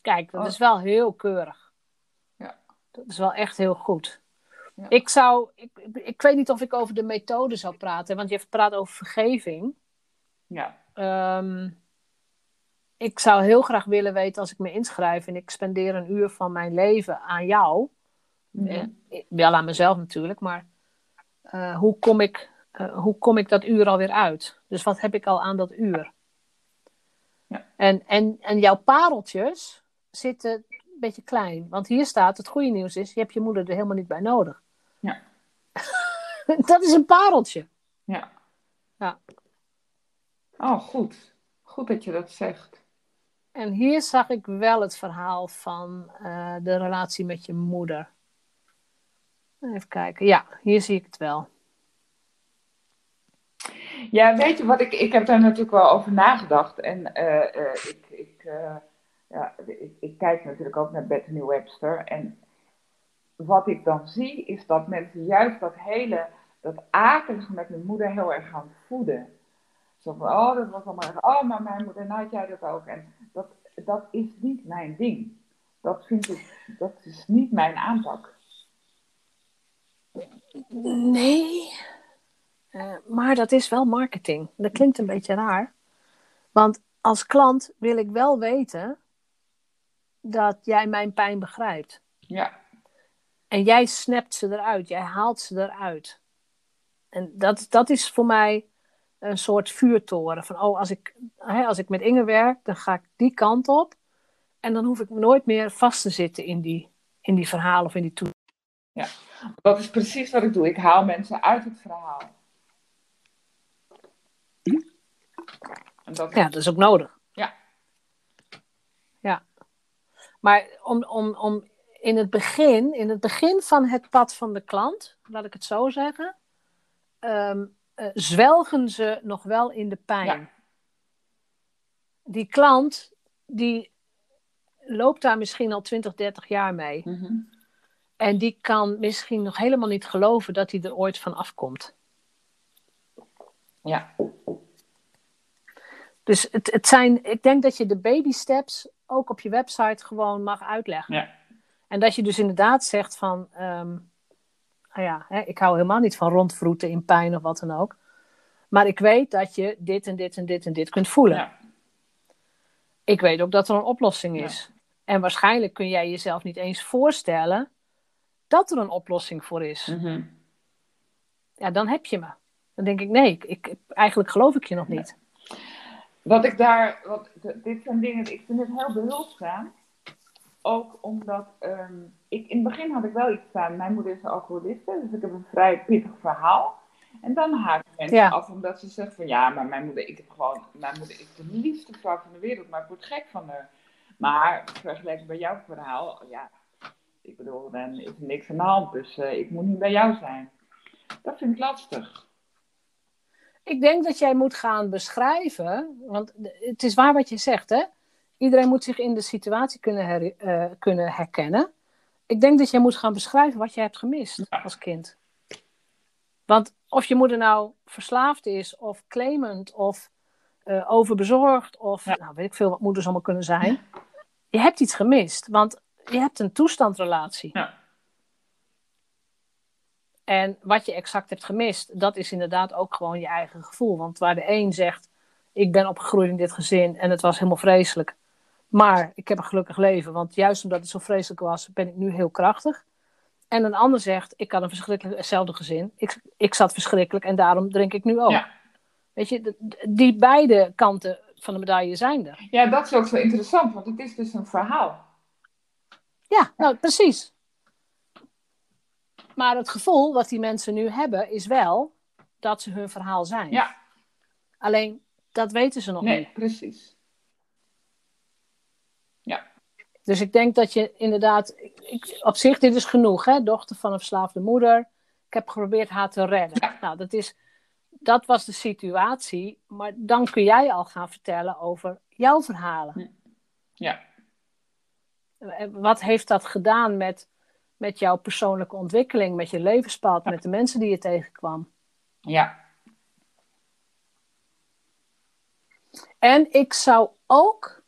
Kijk, dat Oh. is wel heel keurig. Ja. Dat is wel echt heel goed. Ja. Ik zou, ik, ik, ik weet niet of ik over de methode zou praten, want je hebt praat over vergeving. Ja, Ehm, ik zou heel graag willen weten als ik me inschrijf en ik spendeer een uur van mijn leven aan jou. Eh, wel aan mezelf natuurlijk, maar eh, hoe, kom ik, eh, hoe kom ik dat uur alweer uit? Dus wat heb ik al aan dat uur? Ja. En, en, en jouw pareltjes zitten een beetje klein. Want hier staat, het goede nieuws is, je hebt je moeder er helemaal niet bij nodig. Ja. dat is een pareltje. Ja. Ja. Oh, goed. Goed dat je dat zegt. En hier zag ik wel het verhaal van eh, de relatie met je moeder. Even kijken. Ja, hier zie ik het wel. Ja, weet je wat, ik, ik heb daar natuurlijk wel over nagedacht. En eh, eh, ik, ik, ja, ik, ik kijk natuurlijk ook naar Bethany Webster. En wat ik dan zie, is dat mensen juist dat hele, dat akelige met mijn moeder heel erg gaan voeden. Zo van, oh, dat was allemaal erg. Oh, maar mijn moeder, nou had jij dat ook. En dat, dat is niet mijn ding. Dat vind ik, dat is niet mijn aanpak. Nee. Eh, maar dat is wel marketing. Dat klinkt een beetje raar. Want als klant wil ik wel weten dat jij mijn pijn begrijpt. Ja, En jij snapt ze eruit, jij haalt ze eruit. En dat, dat is voor mij een soort vuurtoren. Van, oh, als ik, hè, als ik met Inge werk, dan ga ik die kant op. En dan hoef ik nooit meer vast te zitten in die, in die verhalen of in die toe. dat is precies wat ik doe. Ik haal mensen uit het verhaal. En dat, Ja, dat is ook nodig. Ja. Ja. Maar om, om, om in het begin, in het begin van het pad van de klant, laat ik het zo zeggen, ehm, eh, zwelgen ze nog wel in de pijn. Ja. Die klant, die loopt daar misschien al 20, 30 jaar mee. Mhm. En die kan misschien nog helemaal niet geloven dat hij er ooit van afkomt. Ja, Dus het, het zijn, ik denk dat je de baby steps ook op je website gewoon mag uitleggen. ja, En dat je dus inderdaad zegt van, ehm, nou ja, hè, ik hou helemaal niet van rondvroeten in pijn of wat dan ook. Maar ik weet dat je dit en dit en dit en dit kunt voelen. ja, Ik weet ook dat er een oplossing is. En waarschijnlijk kun jij jezelf niet eens voorstellen dat er een oplossing voor is. Mhm. Ja, dan heb je me. Dan denk ik, nee, ik, eigenlijk geloof ik je nog niet. Wat ik daar, wat, dit zijn dingen, ik vind het heel behulpzaam. Ook omdat, ehm, ik, in het begin had ik wel iets staan, mijn moeder is een alcoholiste, dus ik heb een vrij pittig verhaal. En dan haken mensen Ja. af omdat ze zeggen van ja, maar mijn moeder, ik heb gewoon, mijn moeder is de liefste vrouw van de wereld, maar ik word gek van haar. Maar vergeleken bij jouw verhaal, ja, ik bedoel, dan is er niks aan de hand, dus eh, ik moet niet bij jou zijn. Dat vind ik lastig. Ik denk dat jij moet gaan beschrijven, want het is waar wat je zegt, hè? Iedereen moet zich in de situatie kunnen, her- eh, kunnen herkennen. Ik denk dat jij moet gaan beschrijven wat je hebt gemist Ja. als kind. Want of je moeder nou verslaafd is, of claimant, of eh, overbezorgd, of Ja. nou, weet ik veel wat moeders allemaal kunnen zijn. Je hebt iets gemist, want je hebt een toestandrelatie. Ja. En wat je exact hebt gemist, dat is inderdaad ook gewoon je eigen gevoel. Want waar de een zegt, ik ben opgegroeid in dit gezin en het was helemaal vreselijk. Maar ik heb een gelukkig leven, want juist omdat het zo vreselijk was, ben ik nu heel krachtig. En een ander zegt, ik had een verschrikkelijk hetzelfde gezin. Ik, ik zat verschrikkelijk en daarom drink ik nu ook. Ja. Weet je, die beide kanten van de medaille zijn er. Ja, dat is ook zo interessant, want het is dus een verhaal. Ja, nou precies. Maar het gevoel wat die mensen nu hebben is wel dat ze hun verhaal zijn. Ja, Alleen dat weten ze nog nee, niet. precies. Dus ik denk dat je inderdaad, ik, op zich dit is genoeg, hè? dochter van een verslaafde moeder. Ik heb geprobeerd haar te redden. Nou, dat, is, dat was de situatie. Maar dan kun jij al gaan vertellen over jouw verhalen. Ja, Eh, Wat heeft dat gedaan met, met jouw persoonlijke ontwikkeling, met je levenspad, met de mensen die je tegenkwam? ja, En ik zou ook,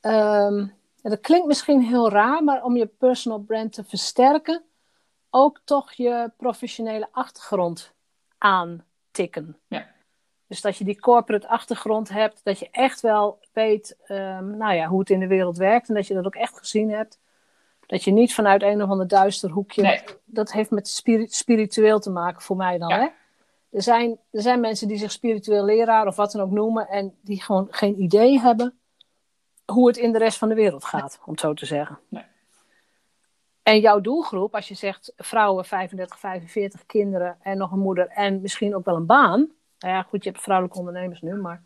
ehm, en dat klinkt misschien heel raar, maar om je personal brand te versterken, ook toch je professionele achtergrond aantikken. Ja. Dus dat je die corporate achtergrond hebt, dat je echt wel weet ehm, nou ja, hoe het in de wereld werkt en dat je dat ook echt gezien hebt. Dat je niet vanuit een of ander duister hoekje. Nee. Dat heeft met spiri- spiritueel te maken voor mij dan. Ja. Hè? Er, zijn, er zijn mensen die zich spiritueel leraar of wat dan ook noemen. En die gewoon geen idee hebben hoe het in de rest van de wereld gaat, om het zo te zeggen. Nee. En jouw doelgroep, als je zegt vrouwen 35, 45 kinderen en nog een moeder en misschien ook wel een baan. Nou ja, goed, je hebt vrouwelijke ondernemers nu, maar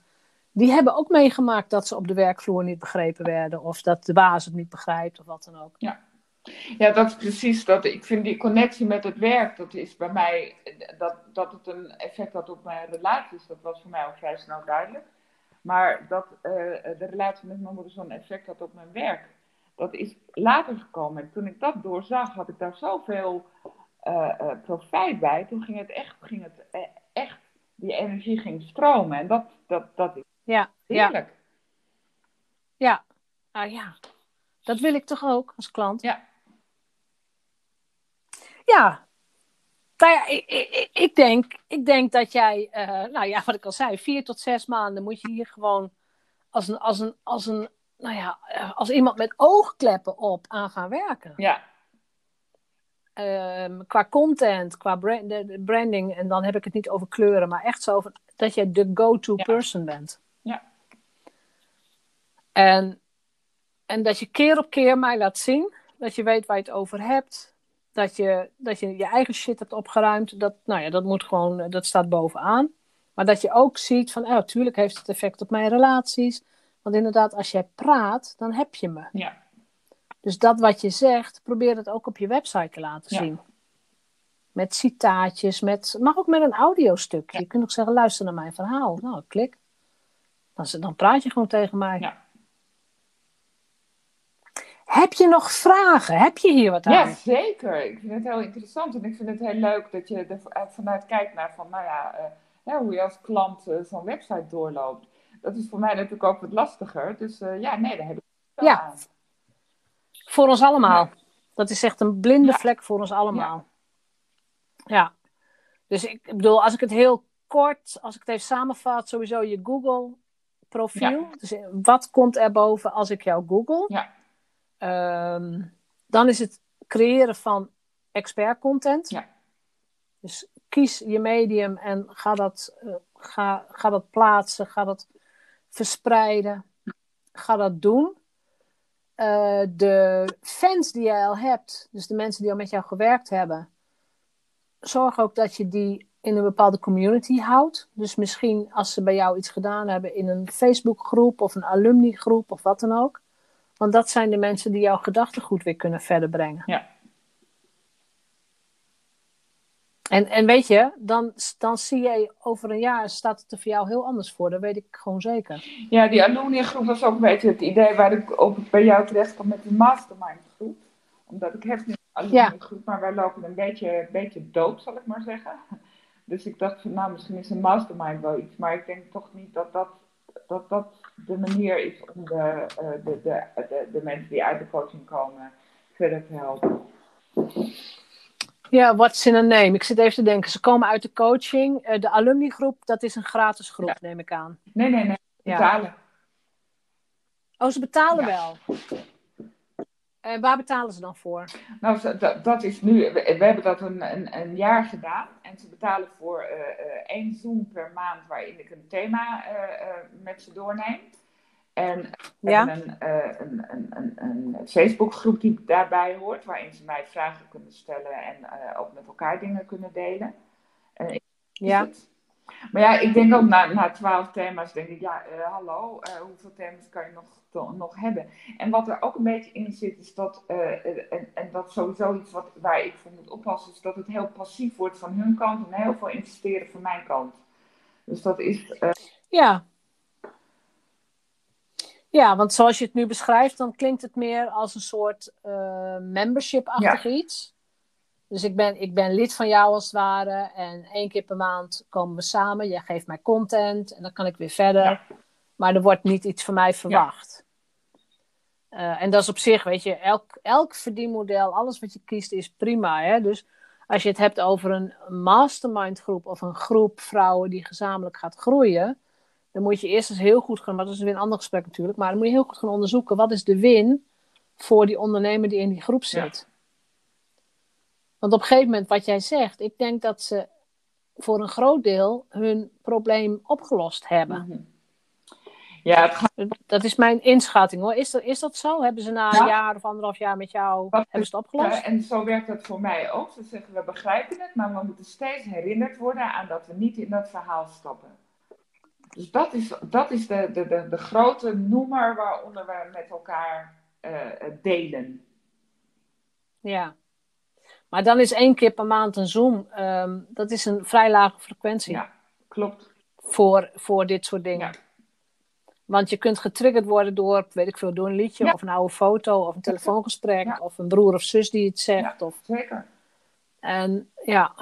die hebben ook meegemaakt dat ze op de werkvloer niet begrepen werden. Of dat de baas het niet begrijpt of wat dan ook. Ja, dat is precies dat. Ik vind die connectie met het werk, dat is bij mij, dat, dat het een effect had op mijn relaties, dat was voor mij al vrij snel duidelijk. Maar dat eh, de relatie met mijn moeder zo'n effect had op mijn werk, dat is later gekomen. En toen ik dat doorzag, had ik daar zoveel eh profijt bij. Toen ging het echt, ging het echt, die energie ging stromen. En dat, dat, dat is Ja, ja, heerlijk. ja. Ah, ja. Dat wil ik toch ook als klant? Ja. Ja. Nou ja, ik, ik, ik, denk, ik denk dat jij, eh, nou ja, wat ik al zei, vier tot zes maanden moet je hier gewoon als een, als een, als een nou ja, eh, als iemand met oogkleppen op aan gaan werken. Ja, Ehm, qua content, qua brand, branding, en dan heb ik het niet over kleuren, maar echt zo van, dat jij de go-to Ja. person bent. Ja. En, en dat je keer op keer mij laat zien, dat je weet waar je het over hebt, dat je dat je, je eigen shit hebt opgeruimd, dat, nou ja, dat moet gewoon, eh, dat staat bovenaan. Maar dat je ook ziet van, oh, natuurlijk heeft het effect op mijn relaties. Want inderdaad, als jij praat, dan heb je me. ja, Dus dat wat je zegt, probeer het ook op je website te laten Ja. zien. Met citaatjes, met, mag ook met een audiostukje. Je kunt ook zeggen, luister naar mijn verhaal. Nou, klik. Dan, dan praat je gewoon tegen mij. Ja. Heb je nog vragen? Heb je hier wat aan? ja, zeker. Ik vind het heel interessant en ik vind het heel leuk dat je er v- vanuit kijkt naar van, nou ja, eh, ja, hoe je als klant eh, zo'n website doorloopt. Dat is voor mij natuurlijk ook wat lastiger. Dus eh, ja, nee, daar heb ik wel Ja. aan. Voor ons allemaal. Ja. Dat is echt een blinde Ja. vlek voor ons allemaal. Ja. Dus ik bedoel, als ik het heel kort, als ik het even samenvat, sowieso je Google profiel. Dus eh, wat komt er boven als ik jou google? Ja. Ehm, dan is het creëren van expert content. Ja. Dus kies je medium en ga dat, eh, ga, ga dat plaatsen, ga dat verspreiden, ga dat doen. Eh, de fans die jij al hebt, dus de mensen die al met jou gewerkt hebben, zorg ook dat je die in een bepaalde community houdt. Dus misschien als ze bij jou iets gedaan hebben in een Facebookgroep of een alumni groep of wat dan ook. Want dat zijn de mensen die jouw gedachtegoed weer kunnen verder brengen. Ja. En, en weet je, dan, dan zie je over een jaar staat het er voor jou heel anders voor. Dat weet ik gewoon zeker. Ja, die Alumni groep was ook een beetje het idee waar ik ook bij jou terecht kwam met de mastermind groep. Omdat ik heb nu een Ja. groep, maar wij lopen een beetje, een beetje dood, zal ik maar zeggen. Dus ik dacht van nou, misschien is een mastermind wel iets. Maar ik denk toch niet dat dat, dat, dat de manier is om de, eh, de, de, de, de mensen die uit de coaching komen verder te helpen. Ja, what's in a name? Ik zit even te denken. Ze komen uit de coaching. Eh, de alumni groep, dat is een gratis groep, Ja. neem ik aan. Nee, nee, nee. Ja. Betalen. Oh, ze betalen Ja. wel. En waar betalen ze dan voor? Nou, dat, dat is nu, we, we hebben dat een, een, een jaar gedaan. En ze betalen voor eh, eh, één Zoom per maand waarin ik een thema eh, eh, met ze doorneem. En Ja? een, eh, een, een, Facebookgroep die daarbij hoort, waarin ze mij vragen kunnen stellen en eh, ook met elkaar dingen kunnen delen. Ja. het. Maar ja, ik denk ook na, na twaalf thema's, denk ik, ja, eh, hallo, eh, hoeveel thema's kan je nog, to- nog hebben? En wat er ook een beetje in zit, is dat, eh, en, en dat sowieso iets wat, waar ik voor moet oppassen, is dat het heel passief wordt van hun kant en heel veel investeren van mijn kant. Dus dat is, Ja. Ja, want zoals je het nu beschrijft, dan klinkt het meer als een soort membership-achtig iets. Dus ik ben, ik ben lid van jou als het ware. En één keer per maand komen we samen. Jij geeft mij content en dan kan ik weer verder. Ja. Maar er wordt niet iets van mij verwacht. Eh, en dat is op zich, weet je, elk, elk verdienmodel, alles wat je kiest is prima. Hè? Dus als je het hebt over een mastermind groep of een groep vrouwen die gezamenlijk gaat groeien, dan moet je eerst eens heel goed gaan, maar dat is weer een ander gesprek natuurlijk, maar dan moet je heel goed gaan onderzoeken wat is de win voor die ondernemer die in die groep zit. Want op een gegeven moment, wat jij zegt, ik denk dat ze voor een groot deel hun probleem opgelost hebben. Mhm. Ja, gaat... Dat is mijn inschatting hoor. Is dat, is dat zo? Hebben ze na Ja. een jaar of anderhalf jaar met jou Wat hebben ze het opgelost? En zo werkt dat voor mij ook. Ze zeggen, we begrijpen het, maar we moeten steeds herinnerd worden aan dat we niet in dat verhaal stappen. Dus dat is, dat is de, de, de, de grote noemer waaronder we met elkaar eh, delen. Ja. Maar dan is één keer per maand een Zoom. ehm, dat is een vrij lage frequentie Ja, klopt. voor, voor dit soort dingen. Ja. Want je kunt getriggerd worden door, weet ik veel, door een liedje Ja. of een oude foto of een telefoongesprek Ja. of een broer of zus die het zegt. Ja. Of, Zeker. en ja,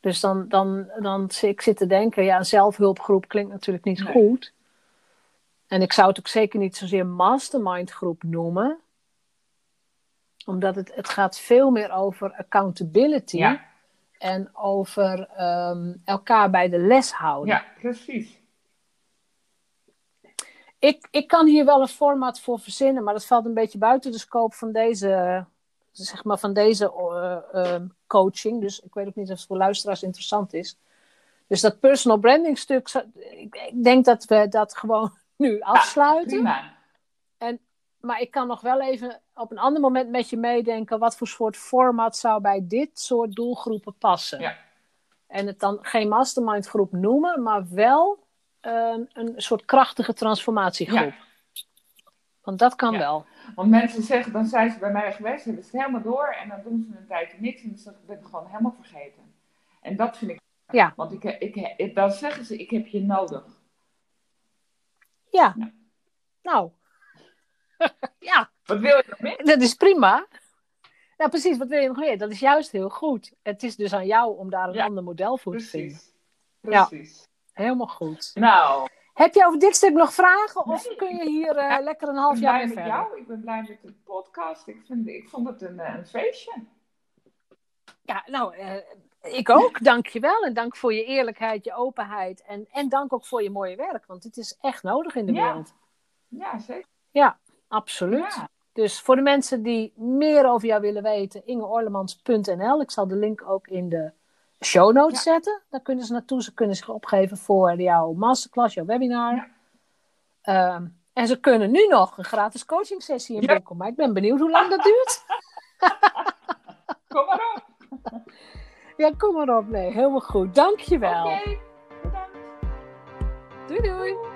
dus dan, dan, dan zit ik zit te denken, ja, een zelfhulpgroep klinkt natuurlijk niet Nee. goed. En ik zou het ook zeker niet zozeer mastermind groep noemen. Omdat het, het gaat veel meer over accountability Ja, en over ehm, elkaar bij de les houden. ja precies. Ik, ik kan hier wel een format voor verzinnen, maar dat valt een beetje buiten de scope van deze, zeg maar, van deze eh, eh, coaching. Dus ik weet ook niet of het voor luisteraars interessant is. Dus dat personal branding stuk, ik, ik denk dat we dat gewoon nu afsluiten. Prima. Maar ik kan nog wel even op een ander moment met je meedenken. Wat voor soort format zou bij dit soort doelgroepen passen? Ja. En het dan geen mastermind groep noemen, maar wel een, een soort krachtige transformatiegroep. Want dat kan Ja. wel. Want mensen zeggen, dan zijn ze bij mij geweest, hebben ze het helemaal door en dan doen ze een tijdje niks en dan ik ben het gewoon helemaal vergeten. En dat vind ik, Ja. want ik, ik, ik, dan zeggen ze, ik heb je nodig. Ja. Ja. Nou. ja, Wat wil je nog meer? dat is prima. Nou, precies, wat wil je nog meer? Dat is juist heel goed. Het is dus aan jou om daar een Ja. ander model voor te vinden. Precies. Precies. Helemaal goed. Nou, Heb je over dit stuk nog vragen? Of Nee. kun je hier eh, Ja, lekker een ik half ben jaar blij mee met verder? jou, ik ben blij met de podcast. Ik, vind, ik vond het een, eh, een feestje. Ja, nou, eh, ik ook. Dank je wel. En dank voor je eerlijkheid, je openheid. En, en dank ook voor je mooie werk. Want het is echt nodig in de Ja. wereld. Ja, zeker. Ja, absoluut. Ja. Dus voor de mensen die meer over jou willen weten, ingeorlemans.nl. Ik zal de link ook in de show notes Ja. zetten. Daar kunnen ze naartoe. Ze kunnen zich opgeven voor jouw masterclass, jouw webinar. Ja. Ehm, en ze kunnen nu nog een gratis coaching sessie inboeken. Maar ik ben benieuwd hoe lang dat duurt. Kom maar op. Ja, kom maar op. Nee, helemaal goed. Dank je wel. Oké, bedankt. Doei doei.